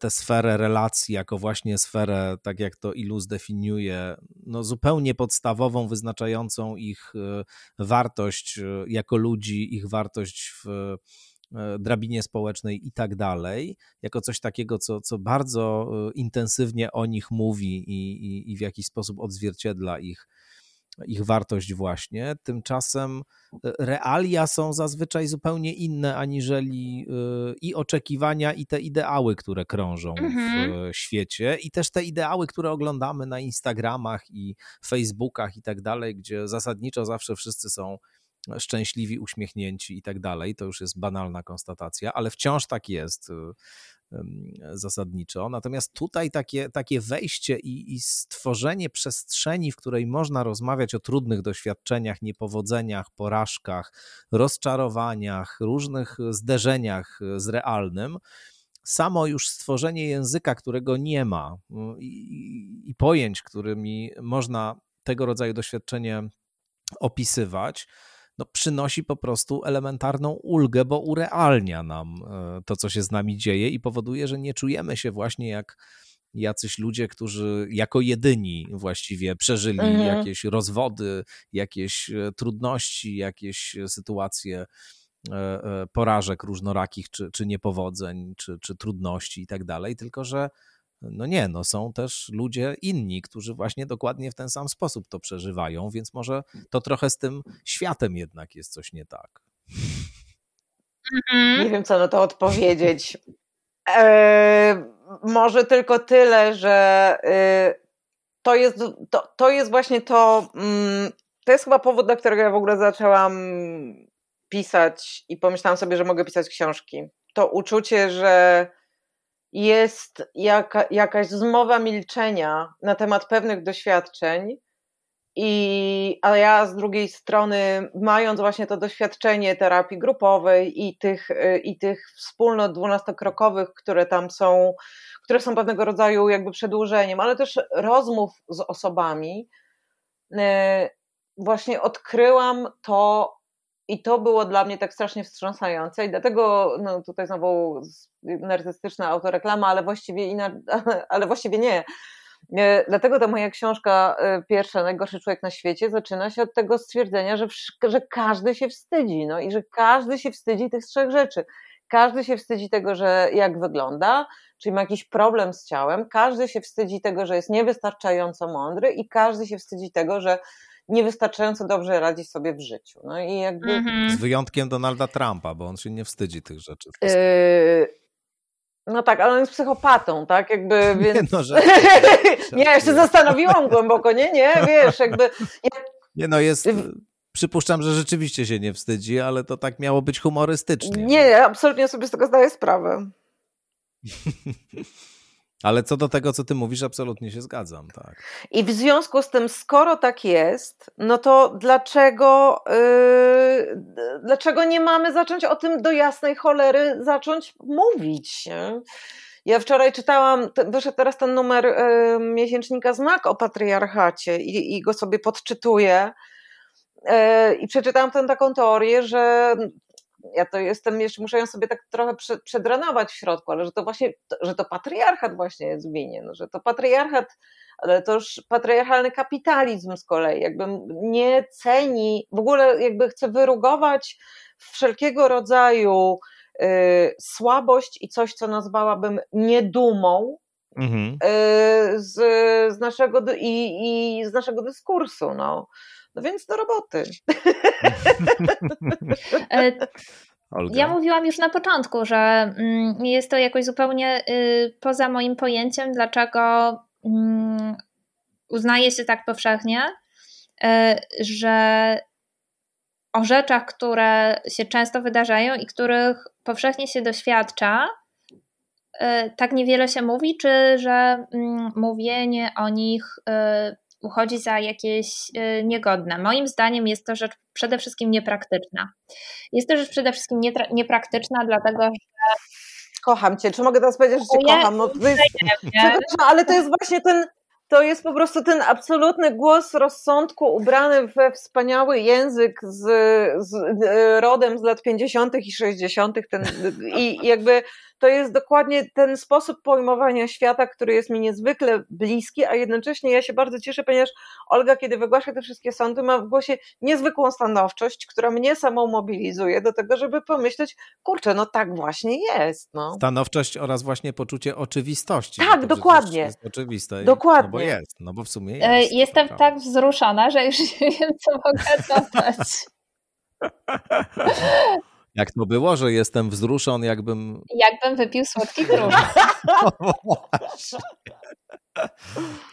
tę sferę relacji jako właśnie sferę, tak jak to Ilu zdefiniuje, no zupełnie podstawową, wyznaczającą ich e, wartość e, jako ludzi, ich wartość w drabinie społecznej i tak dalej, jako coś takiego, co, co bardzo intensywnie o nich mówi i, i, i w jakiś sposób odzwierciedla ich ich wartość właśnie. Tymczasem e, realia są zazwyczaj zupełnie inne aniżeli e, i oczekiwania, i te ideały, które krążą mhm. w świecie, i też te ideały, które oglądamy na Instagramach i Facebookach i tak dalej, gdzie zasadniczo zawsze wszyscy są szczęśliwi, uśmiechnięci i tak dalej. To już jest banalna konstatacja, ale wciąż tak jest zasadniczo. Natomiast tutaj takie, takie wejście i, i stworzenie przestrzeni, w której można rozmawiać o trudnych doświadczeniach, niepowodzeniach, porażkach, rozczarowaniach, różnych zderzeniach z realnym, samo już stworzenie języka, którego nie ma i, i pojęć, którymi można tego rodzaju doświadczenie opisywać, no, przynosi po prostu elementarną ulgę, bo urealnia nam e, to, co się z nami dzieje i powoduje, że nie czujemy się właśnie jak jacyś ludzie, którzy jako jedyni właściwie przeżyli mhm. jakieś rozwody, jakieś e, trudności, jakieś sytuacje e, porażek różnorakich, czy, czy niepowodzeń, czy, czy trudności i tak dalej, tylko że no nie, no są też ludzie inni, którzy właśnie dokładnie w ten sam sposób to przeżywają, więc może to trochę z tym światem jednak jest coś nie tak. Mhm. Nie wiem, co na to odpowiedzieć. E, może tylko tyle, że e, to, jest, to, to jest właśnie to. Mm, to jest chyba powód, dla którego ja w ogóle zaczęłam pisać i pomyślałam sobie, że mogę pisać książki. To uczucie, że jest jaka, jakaś zmowa milczenia na temat pewnych doświadczeń, i, a ja z drugiej strony, mając właśnie to doświadczenie terapii grupowej i tych, i tych wspólnot dwunastokrokowych, które tam są, które są pewnego rodzaju jakby przedłużeniem, ale też rozmów z osobami, e, właśnie odkryłam to, i to było dla mnie tak strasznie wstrząsające i dlatego no, tutaj znowu narcystyczna autoreklama, ale właściwie, <laughs> ale właściwie nie. E, dlatego ta moja książka e, pierwsza, Najgorszy człowiek na świecie, zaczyna się od tego stwierdzenia, że, że każdy się wstydzi, no i że każdy się wstydzi tych trzech rzeczy. Każdy się wstydzi tego, że jak wygląda, czyli ma jakiś problem z ciałem, każdy się wstydzi tego, że jest niewystarczająco mądry i każdy się wstydzi tego, że niewystarczająco dobrze radzi sobie w życiu. No i jakby... Mhm. Z wyjątkiem Donalda Trumpa, bo on się nie wstydzi tych rzeczy. Yy, no tak, ale on jest psychopatą, tak? Jakby, <laughs> więc... Nie, no, <laughs> że... nie, ja się zastanowiłam głęboko, nie, nie, wiesz, jakby... Nie no, jest... Przypuszczam, że rzeczywiście się nie wstydzi, ale to tak miało być humorystycznie. Nie, absolutnie sobie z tego zdaję sprawę. <laughs> Ale co do tego, co ty mówisz, absolutnie się zgadzam, tak. I w związku z tym, skoro tak jest, no to dlaczego, yy, dlaczego nie mamy zacząć o tym do jasnej cholery zacząć mówić? Nie? Ja wczoraj czytałam, wyszedł teraz ten numer yy, miesięcznika Znak o patriarchacie i, i go sobie podczytuję. Yy, I przeczytałam tę taką teorię, że ja to jestem jeszcze, muszę ją sobie tak trochę przedrenować w środku, ale że to właśnie, że to patriarchat właśnie jest winien, że to patriarchat, ale to już patriarchalny kapitalizm z kolei, jakby nie ceni, w ogóle jakby chce wyrugować wszelkiego rodzaju y, słabość i coś, co nazwałabym niedumą, mhm. y, z, z, naszego, i, i z naszego dyskursu. No. No więc do roboty. <laughs> E, Olga. Ja mówiłam już na początku, że mm, jest to jakoś zupełnie y, poza moim pojęciem, dlaczego mm, uznaje się tak powszechnie, y, że o rzeczach, które się często wydarzają i których powszechnie się doświadcza, y, tak niewiele się mówi, czy że mm, mówienie o nich uchodzi za jakieś y, niegodne. Moim zdaniem jest to rzecz przede wszystkim niepraktyczna. Jest to rzecz przede wszystkim niepraktyczna, dlatego że. Kocham cię. Czy mogę teraz powiedzieć, że cię kocham? No, to jest, ale to jest właśnie ten, to jest po prostu ten absolutny głos rozsądku ubrany we wspaniały język z, z rodem z lat 50. i 60. Ten, I jakby to jest dokładnie ten sposób pojmowania świata, który jest mi niezwykle bliski, a jednocześnie ja się bardzo cieszę, ponieważ Olga, kiedy wygłasza te wszystkie sądy, ma w głosie niezwykłą stanowczość, która mnie samą mobilizuje do tego, żeby pomyśleć, kurczę, no tak właśnie jest. No. Stanowczość oraz właśnie poczucie oczywistości. Tak, dokładnie. Jest oczywiste. Dokładnie. No bo jest, no bo w sumie jest. Jestem tak wzruszona, że już <laughs> nie wiem, co mogę dodać. <laughs> Jak to było, że jestem wzruszony, jakbym. Jakbym wypił słodki grusz. <laughs> No właśnie.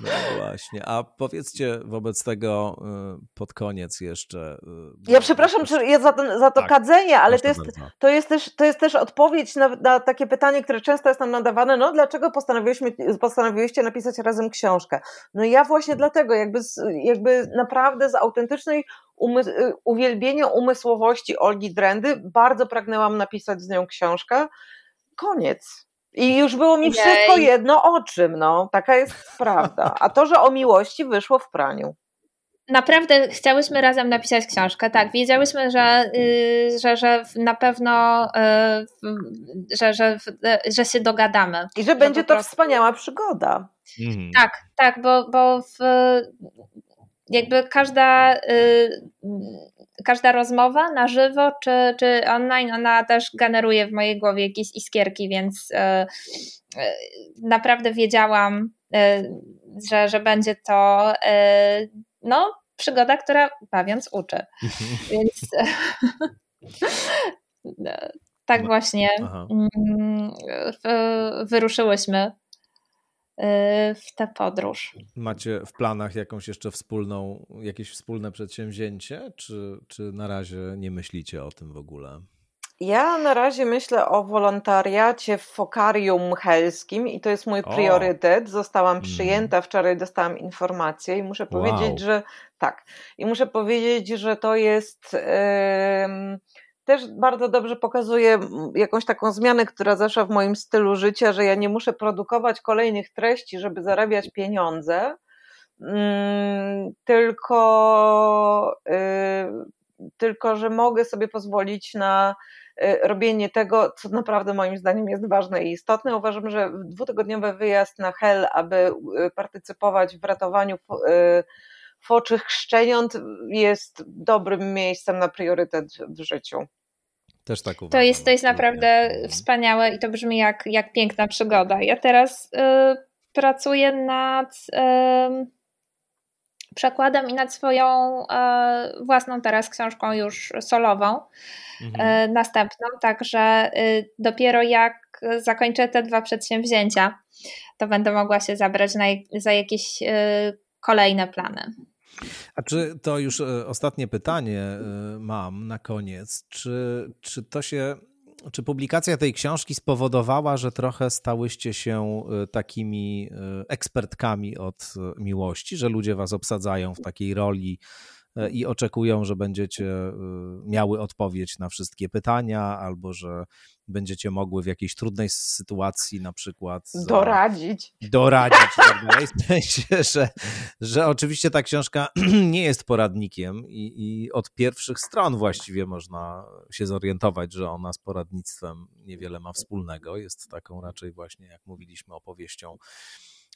No właśnie. A powiedzcie wobec tego y, pod koniec jeszcze. Y, ja przepraszam ja za, to, za to tak, kadzenie, ale to jest, to, jest też, to jest też odpowiedź na, na, takie pytanie, które często jest nam nadawane. No, dlaczego postanowiłyśmy, postanowiłyście napisać razem książkę? No ja właśnie hmm. dlatego, jakby, jakby naprawdę z autentycznej umys y, uwielbienia umysłowości Olgi Drendy bardzo pragnęłam napisać z nią książkę. Koniec. I już było mi wszystko jedno o czym, no. Taka jest prawda. A to, że o miłości wyszło w praniu. Naprawdę chciałyśmy razem napisać książkę, tak. Wiedziałyśmy, że, yy, że, że na pewno yy, że, że, że się dogadamy. I że będzie to prostu... wspaniała przygoda. Mhm. Tak, tak, bo, bo w, jakby każda yy, każda rozmowa na żywo czy, czy online, ona też generuje w mojej głowie jakieś iskierki, więc e, naprawdę wiedziałam, że, że będzie to no, przygoda, która bawiąc uczy. <laughs> Więc <laughs> tak właśnie mm, wyruszyłyśmy Y, w tę podróż. Macie w planach jakąś jeszcze wspólną, jakieś wspólne przedsięwzięcie, czy, czy na razie nie myślicie o tym w ogóle? Ja na razie myślę o wolontariacie w Fokarium Helskim i to jest mój priorytet. Zostałam mm. przyjęta, wczoraj dostałam informację i muszę wow. powiedzieć, że tak. I muszę powiedzieć, że to jest. Yy, też bardzo dobrze pokazuje jakąś taką zmianę, która zaszła w moim stylu życia, że ja nie muszę produkować kolejnych treści, żeby zarabiać pieniądze, mm, tylko, y, tylko że mogę sobie pozwolić na robienie tego, co naprawdę moim zdaniem jest ważne i istotne. Uważam, że dwutygodniowy wyjazd na Hel, aby partycypować w ratowaniu foczych szczeniąt jest dobrym miejscem na priorytet w życiu. Też tak uważam. To jest, to jest naprawdę wspaniałe i to brzmi jak, jak piękna przygoda. Ja teraz y, pracuję nad y, przekładem i nad swoją y, własną teraz książką już solową, mhm. Y, następną, także y, dopiero jak zakończę te dwa przedsięwzięcia, to będę mogła się zabrać na, za jakieś y, kolejne plany. A czy to już e, ostatnie pytanie e, mam na koniec? Czy, czy to się. Czy publikacja tej książki spowodowała, że trochę stałyście się e, takimi ekspertkami od miłości, że ludzie was obsadzają w takiej roli i oczekują, że będziecie miały odpowiedź na wszystkie pytania, albo że będziecie mogły w jakiejś trudnej sytuacji na przykład doradzić. Doradzić i <laughs> tak. W sensie, że, że oczywiście ta książka <clears throat> nie jest poradnikiem i, i od pierwszych stron właściwie można się zorientować, że ona z poradnictwem niewiele ma wspólnego. Jest taką raczej właśnie, jak mówiliśmy, opowieścią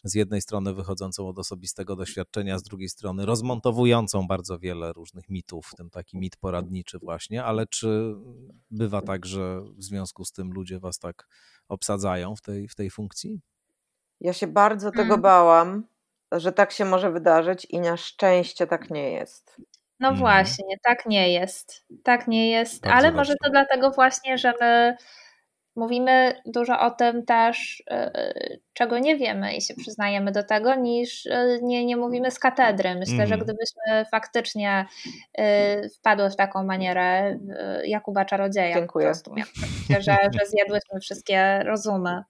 z jednej strony wychodzącą od osobistego doświadczenia, z drugiej strony rozmontowującą bardzo wiele różnych mitów, w tym taki mit poradniczy właśnie, ale czy bywa tak, że w związku z tym ludzie was tak obsadzają w tej, w tej funkcji? Ja się bardzo tego mm. bałam, że tak się może wydarzyć i na szczęście tak nie jest. No mm. właśnie, tak nie jest. Tak nie jest, bardzo ale może to dlatego właśnie, że my mówimy dużo o tym też, e, czego nie wiemy i się przyznajemy do tego, niż e, nie, nie mówimy z katedry. Myślę, że mhm. gdybyśmy faktycznie e, wpadły w taką manierę Jakuba Czarodzieja, Dziękuję. po prostu, że, <laughs> że zjadłyśmy wszystkie rozumy,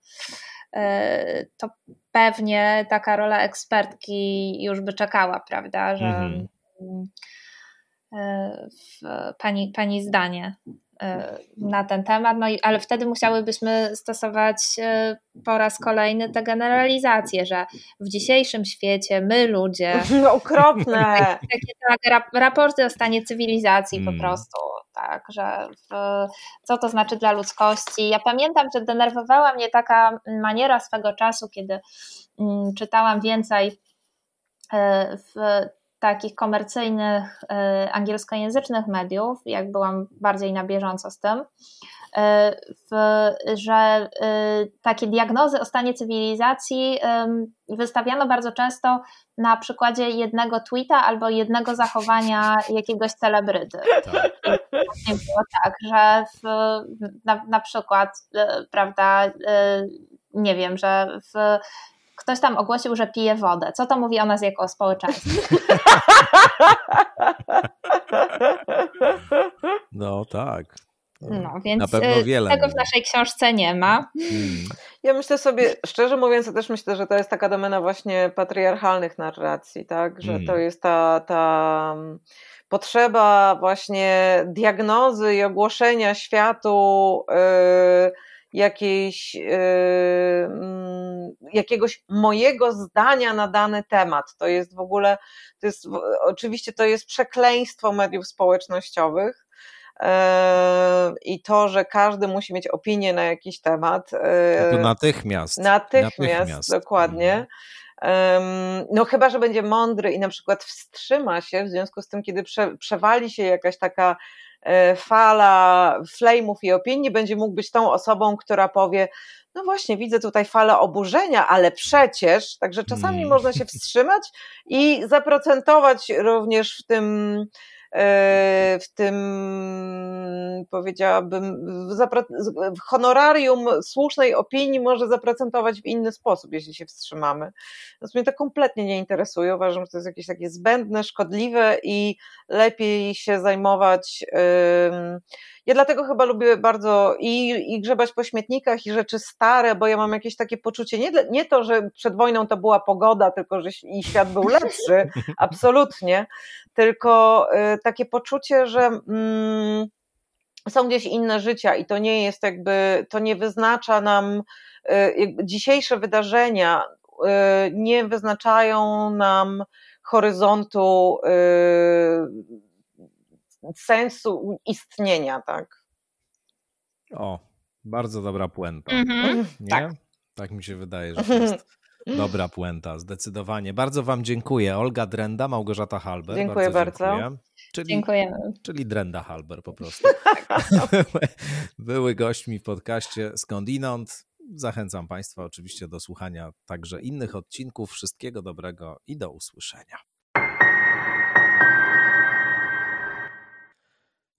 to pewnie taka rola ekspertki już by czekała, prawda, że mm. pani, pani zdanie na ten temat, no i, ale wtedy musiałybyśmy stosować e, po raz kolejny te generalizacje, że w dzisiejszym świecie my ludzie... <laughs> No, okropne! <laughs> Takie tak, raporty o stanie cywilizacji hmm. po prostu, tak, że w, co to znaczy dla ludzkości. Ja pamiętam, że denerwowała mnie taka maniera swego czasu, kiedy mm, czytałam więcej e, w takich komercyjnych e, angielskojęzycznych mediów, jak byłam bardziej na bieżąco z tym, e, w, że e, takie diagnozy o stanie cywilizacji wystawiano bardzo często na przykładzie jednego tweeta albo jednego zachowania jakiegoś celebryty. Tak. Było tak, że w, na, na przykład, prawda, nie wiem, że w ktoś tam ogłosił, że pije wodę. Co to mówi o nas jako o społeczeństwie? <laughs> No tak. No, więc Na pewno y, wiele tego w naszej książce nie ma. Hmm. Ja myślę sobie, szczerze mówiąc, ja też myślę, że to jest taka domena właśnie patriarchalnych narracji, tak? Że hmm. to jest ta, ta mm, potrzeba właśnie diagnozy i ogłoszenia światu. Yy, jakiejś, yy, mm, jakiegoś mojego zdania na dany temat. To jest w ogóle, to jest, oczywiście to jest przekleństwo mediów społecznościowych. Yy, I to, że każdy musi mieć opinię na jakiś temat. Yy, to natychmiast. Natychmiast, natychmiast. dokładnie. Mhm. No, chyba, że będzie mądry i na przykład wstrzyma się w związku z tym, kiedy prze, przewali się jakaś taka fala flame'ów i opinii, będzie mógł być tą osobą, która powie, no właśnie, widzę tutaj falę oburzenia, ale przecież, także czasami hmm. można się wstrzymać i zaprocentować również w tym, E, w tym powiedziałabym w honorarium słusznej opinii może zaprocentować w inny sposób, jeśli się wstrzymamy. Natomiast mnie to kompletnie nie interesuje. Uważam, że to jest jakieś takie zbędne, szkodliwe i lepiej się zajmować ja dlatego chyba lubię bardzo i, i grzebać po śmietnikach i rzeczy stare, bo ja mam jakieś takie poczucie, nie, nie to, że przed wojną to była pogoda, tylko że i świat był lepszy, <laughs> absolutnie, tylko y, takie poczucie, że mm, są gdzieś inne życia i to nie jest jakby, to nie wyznacza nam, y, dzisiejsze wydarzenia y, nie wyznaczają nam horyzontu sensu istnienia, tak? O, bardzo dobra puenta. Mhm, Nie? Tak. tak mi się wydaje, że to jest <laughs> dobra puenta, zdecydowanie. Bardzo Wam dziękuję. Olga Drenda, Małgorzata Halber. Dziękuję bardzo. bardzo. Czyli, Dziękujemy. Czyli Drenda Halber po prostu. <laughs> <laughs> Były gośćmi w podcaście Skądinąd. Zachęcam Państwa oczywiście do słuchania także innych odcinków. Wszystkiego dobrego i do usłyszenia.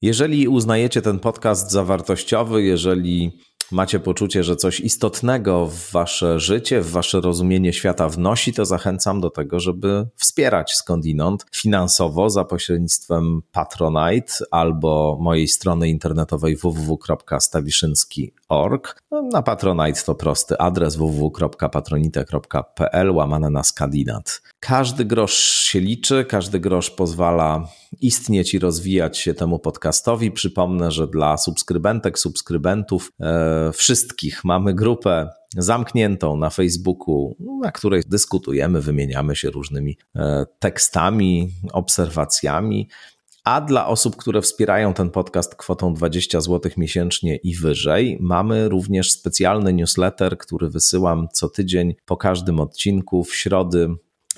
Jeżeli uznajecie ten podcast za wartościowy, jeżeli macie poczucie, że coś istotnego w wasze życie, w wasze rozumienie świata wnosi, to zachęcam do tego, żeby wspierać skądinąd finansowo za pośrednictwem Patronite albo mojej strony internetowej www.stawiszynski.org. No, na Patronite to prosty adres www.patronite.pl łamane na skandinat. Każdy grosz się liczy, każdy grosz pozwala istnieć i rozwijać się temu podcastowi. Przypomnę, że dla subskrybentek, subskrybentów e, wszystkich mamy grupę zamkniętą na Facebooku, na której dyskutujemy, wymieniamy się różnymi e, tekstami, obserwacjami. A dla osób, które wspierają ten podcast kwotą 20 zł miesięcznie i wyżej, mamy również specjalny newsletter, który wysyłam co tydzień po każdym odcinku w środy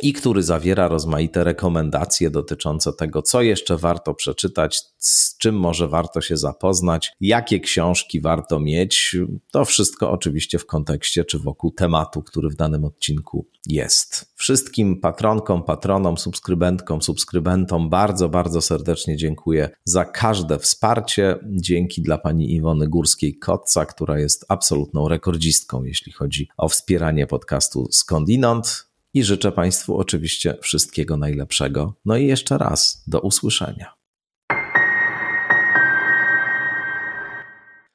i który zawiera rozmaite rekomendacje dotyczące tego, co jeszcze warto przeczytać, z czym może warto się zapoznać, jakie książki warto mieć. To wszystko oczywiście w kontekście czy wokół tematu, który w danym odcinku jest. Wszystkim patronkom, patronom, subskrybentkom, subskrybentom bardzo, bardzo serdecznie dziękuję za każde wsparcie. Dzięki dla pani Iwony Górskiej-Kotca, która jest absolutną rekordzistką, jeśli chodzi o wspieranie podcastu Skądinąd i życzę Państwu oczywiście wszystkiego najlepszego. No i jeszcze raz do usłyszenia.